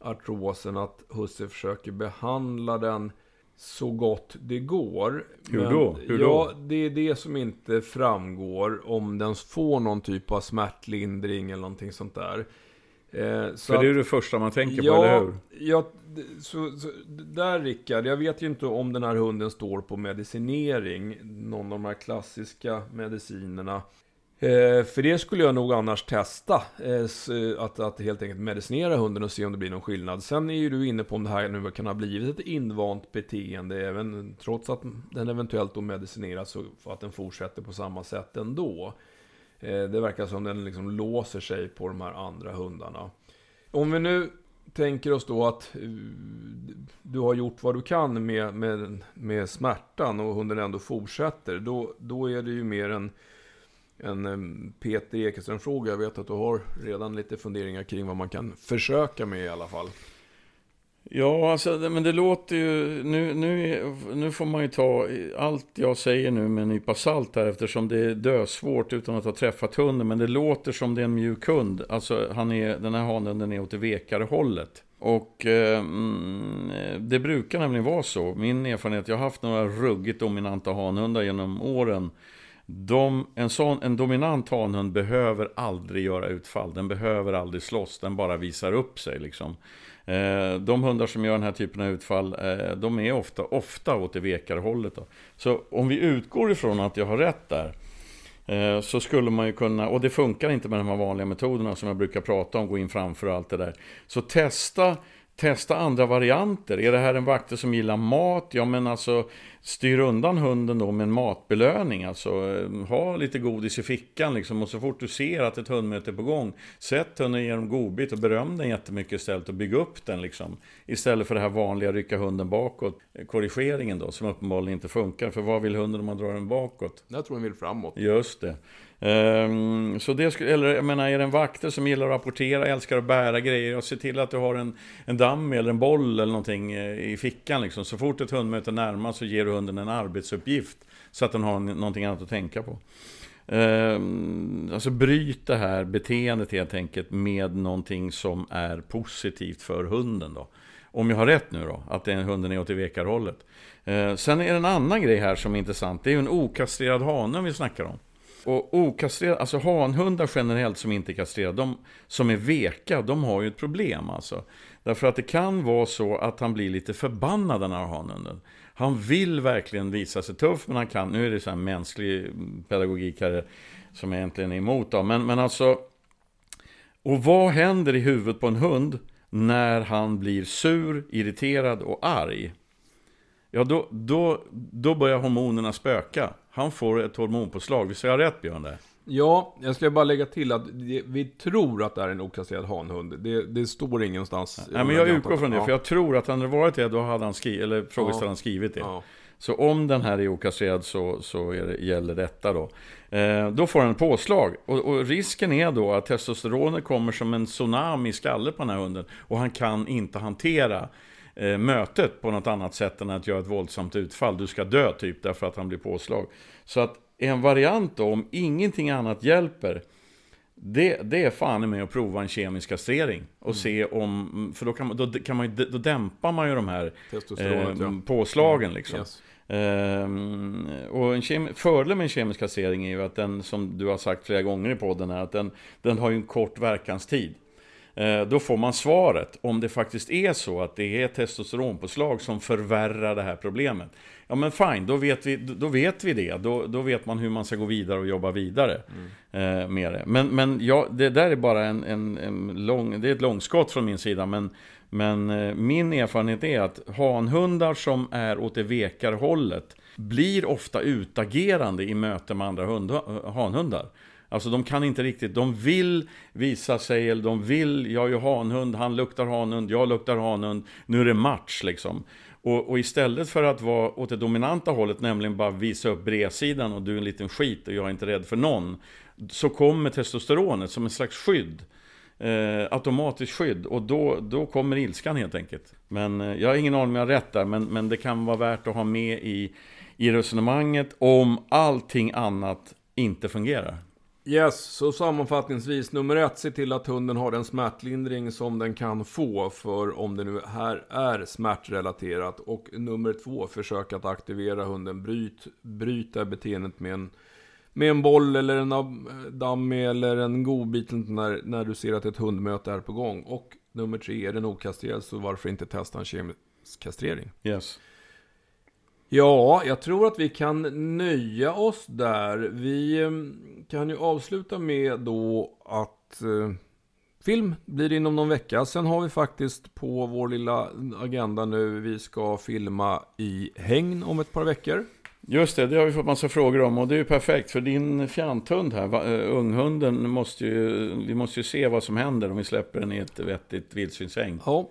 artrosen, att Husse försöker behandla den så gott det går. Hur då? Hur ja, det är det som inte framgår om den får någon typ av smärtlindring eller någonting sånt där. Eh, så För det är det första man tänker ja, på, eller hur? Ja, så, så, där Rickard, jag vet ju inte om den här hunden står på medicinering, någon av de här klassiska medicinerna. Eh, för det skulle jag nog annars testa. Eh, eh, att, att helt enkelt medicinera hunden och se om det blir någon skillnad. Sen är ju du inne på om det här nu kan ha blivit ett invant beteende. Även trots att den eventuellt då medicineras och att den fortsätter på samma sätt ändå. Eh, det verkar som den liksom låser sig på de här andra hundarna. Om vi nu tänker oss då att eh, du har gjort vad du kan med, med, med smärtan och hunden ändå fortsätter. Då, då är det ju mer en en eh, Peter Ekeström-fråga. Jag vet att du har redan lite funderingar kring vad man kan försöka med i alla fall. Ja, alltså, men det låter ju... Nu, nu, nu får man ju ta allt jag säger nu med en nypa salt här eftersom det är dösvårt utan att ha träffat hunden. Men det låter som det är en mjuk hund. Alltså, han är, den här hanen den är åt det vekare hållet. Och eh, mm, det brukar nämligen vara så. Min erfarenhet, jag har haft några ruggigt dominanta hanhundar genom åren. De, en, sån, en dominant hanhund behöver aldrig göra utfall. Den behöver aldrig slåss. Den bara visar upp sig. Liksom. Eh, de hundar som gör den här typen av utfall, eh, de är ofta, ofta åt det vekare hållet. Då. Så om vi utgår ifrån att jag har rätt där, eh, så skulle man ju kunna, och det funkar inte med de här vanliga metoderna som jag brukar prata om, gå in framför och allt det där. Så testa Testa andra varianter. Är det här en vakter som gillar mat? Ja, men alltså styr undan hunden då med en matbelöning. Alltså ha lite godis i fickan liksom. Och så fort du ser att ett hundmöte är på gång, sätt hunden genom godbit och beröm den jättemycket istället och bygg upp den liksom. Istället för det här vanliga rycka hunden bakåt. Korrigeringen då, som uppenbarligen inte funkar. För vad vill hunden om man drar den bakåt? Jag tror den vill framåt. Just det. Um, så det skulle, eller jag menar, är det en vakter som gillar att rapportera, älskar att bära grejer och se till att du har en, en damm eller en boll eller någonting eh, i fickan liksom. Så fort ett hundmöte närmar så ger du hunden en arbetsuppgift så att den har någonting annat att tänka på. Um, alltså bryt det här beteendet helt enkelt med någonting som är positivt för hunden då. Om jag har rätt nu då, att den hunden är åt det vekarhållet. Uh, sen är det en annan grej här som är intressant. Det är ju en okastrerad hane vi snackar om. Och okastrerade, alltså hanhundar generellt som inte är kastrerade, de som är veka, de har ju ett problem alltså. Därför att det kan vara så att han blir lite förbannad den här hanhunden. Han vill verkligen visa sig tuff, men han kan, nu är det så här mänsklig mm, pedagogik här som jag egentligen är emot då. Men, men alltså, och vad händer i huvudet på en hund när han blir sur, irriterad och arg? Ja, då, då, då börjar hormonerna spöka. Han får ett hormonpåslag. Visst har jag rätt Björn där? Ja, jag ska bara lägga till att vi tror att det är en okasserad hanhund. Det, det står ingenstans. Nej, men jag utgår från det, ja. för jag tror att hade det varit det, då hade han skrivit, eller frågeställaren ja. skrivit det. Ja. Så om den här är okasserad så, så det, gäller detta då. Eh, då får han påslag. Och, och, risken är då att testosteronet kommer som en tsunami i skallen på den här hunden. Och han kan inte hantera eh, mötet på något annat sätt än att göra ett våldsamt utfall. Du ska dö typ därför att han blir påslag. Så att en variant då, om ingenting annat hjälper, det, det är fan med att prova en kemisk kastrering. Och mm. se om, för då, kan man, då, kan man, då dämpar man ju de här eh, ja. påslagen mm. liksom. Yes. Um, och en kem- fördelen med en kemisk kastrering är ju att den, som du har sagt flera gånger i podden, är att den, den har ju en kort verkanstid. Eh, då får man svaret om det faktiskt är så att det är testosteronpåslag som förvärrar det här problemet. ja men fine, då vet vi, då vet vi det. Då, då vet man hur man ska gå vidare och jobba vidare mm. eh, med det. Men, men ja, det där är bara en, en, en lång, det är ett långskott från min sida. Men, men eh, min erfarenhet är att hanhundar som är åt det vekare hållet blir ofta utagerande i möte med andra hund, hanhundar. Alltså de kan inte riktigt, de vill visa sig, eller de vill, jag är ju hanhund, han luktar hanhund, jag luktar hanhund, nu är det match liksom. Och, och, istället för att vara åt det dominanta hållet, nämligen bara visa upp bredsidan och du är en liten skit och jag är inte rädd för någon. Så kommer testosteronet som en slags skydd. Eh, automatiskt skydd och då, då kommer ilskan helt enkelt. Men eh, jag har ingen aning om jag har rätt där, men, men det kan vara värt att ha med i, i resonemanget om allting annat inte fungerar. Yes, så sammanfattningsvis nummer ett, se till att hunden har den smärtlindring som den kan få för om det nu här är smärtrelaterat. Och nummer två, försök att aktivera hunden. Bryt, bryt det beteendet med en, med en boll eller en eh, dummy eller en godbit när, när du ser att ett hundmöte är på gång. Och nummer tre, är den okastrerad så varför inte testa en kemisk kastrering? Yes. Ja, jag tror att vi kan nöja oss där. Vi ehm, kan ju avsluta med då att eh, film blir det inom någon vecka. Sen har vi faktiskt på vår lilla agenda nu, vi ska filma i hägn om ett par veckor. Just det, det har vi fått massa frågor om och det är ju perfekt för din fjanthund här, eh, unghunden, måste ju, vi måste ju se vad som händer om vi släpper den i ett vettigt vildsvinshägn. Ja,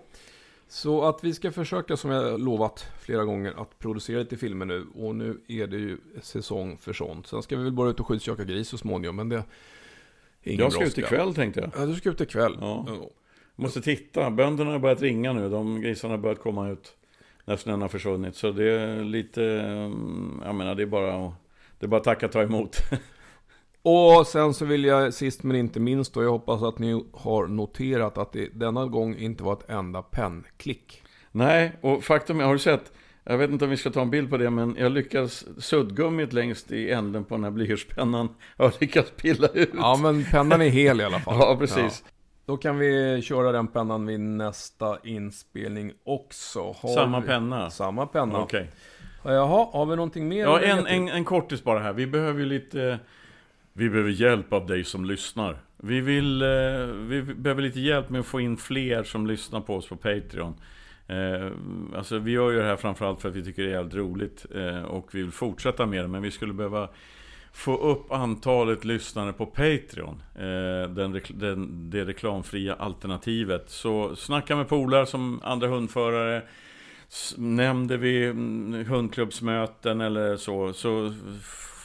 så att vi ska försöka, som jag lovat flera gånger, att producera lite filmer nu. Och nu är det ju säsong för sånt. Sen ska vi väl bara ut och skyddsjaka gris så småningom, men det är ingen Jag ska brådska. ut ikväll tänkte jag. Ja, du ska ut ikväll. Ja. ja. Måste titta, bönderna har börjat ringa nu. De grisarna har börjat komma ut när snön har försvunnit. Så det är lite, mm, jag menar det är bara, det är bara att tacka och ta emot. Och sen så vill jag sist men inte minst då, jag hoppas att ni har noterat att det denna gång inte var ett enda pennklick. Nej, och faktum är, har du sett? Jag vet inte om vi ska ta en bild på det, men jag lyckas suddgummit längst i änden på den här blyertspennan. Jag har lyckats pilla ut. Ja, men pennan är hel i alla fall. ja, precis. Ja. Då kan vi köra den pennan vid nästa inspelning också. Har samma vi... penna? Samma penna. Okej. Okay. Jaha, har vi någonting mer? Ja, en, en, en kortis bara här. Vi behöver ju lite vi behöver hjälp av dig som lyssnar. Vi, vill, eh, vi behöver lite hjälp med att få in fler som lyssnar på oss på Patreon. Eh, alltså vi gör ju det här framförallt för att vi tycker det är jävligt roligt eh, och vi vill fortsätta med det. Men vi skulle behöva få upp antalet lyssnare på Patreon. Den, den, det reklamfria alternativet. Så snacka med polare som andra hundförare. Nämnde vi mm, hundklubbsmöten eller så, så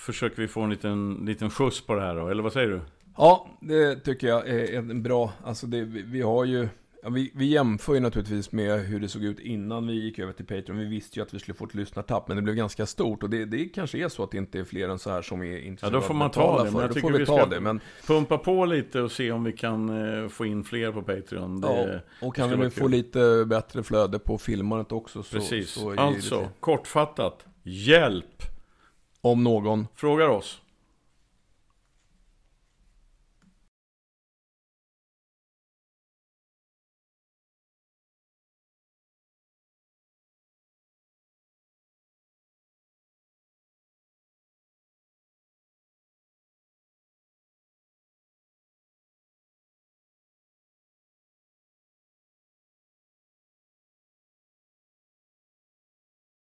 försöker vi få en liten, liten skjuts på det här då, eller vad säger du? Ja, det tycker jag är en bra, alltså det, vi har ju Ja, vi, vi jämför ju naturligtvis med hur det såg ut innan vi gick över till Patreon. Vi visste ju att vi skulle få ett lyssnartapp, men det blev ganska stort. Och det, det kanske är så att det inte är fler än så här som är intresserade Ja, då får man ta det. Men jag då tycker vi, vi ska det, men... pumpa på lite och se om vi kan eh, få in fler på Patreon. Det, ja, och kan vi få lite bättre flöde på filmandet också. Så, Precis. Så alltså, kortfattat. Hjälp! Om någon frågar oss.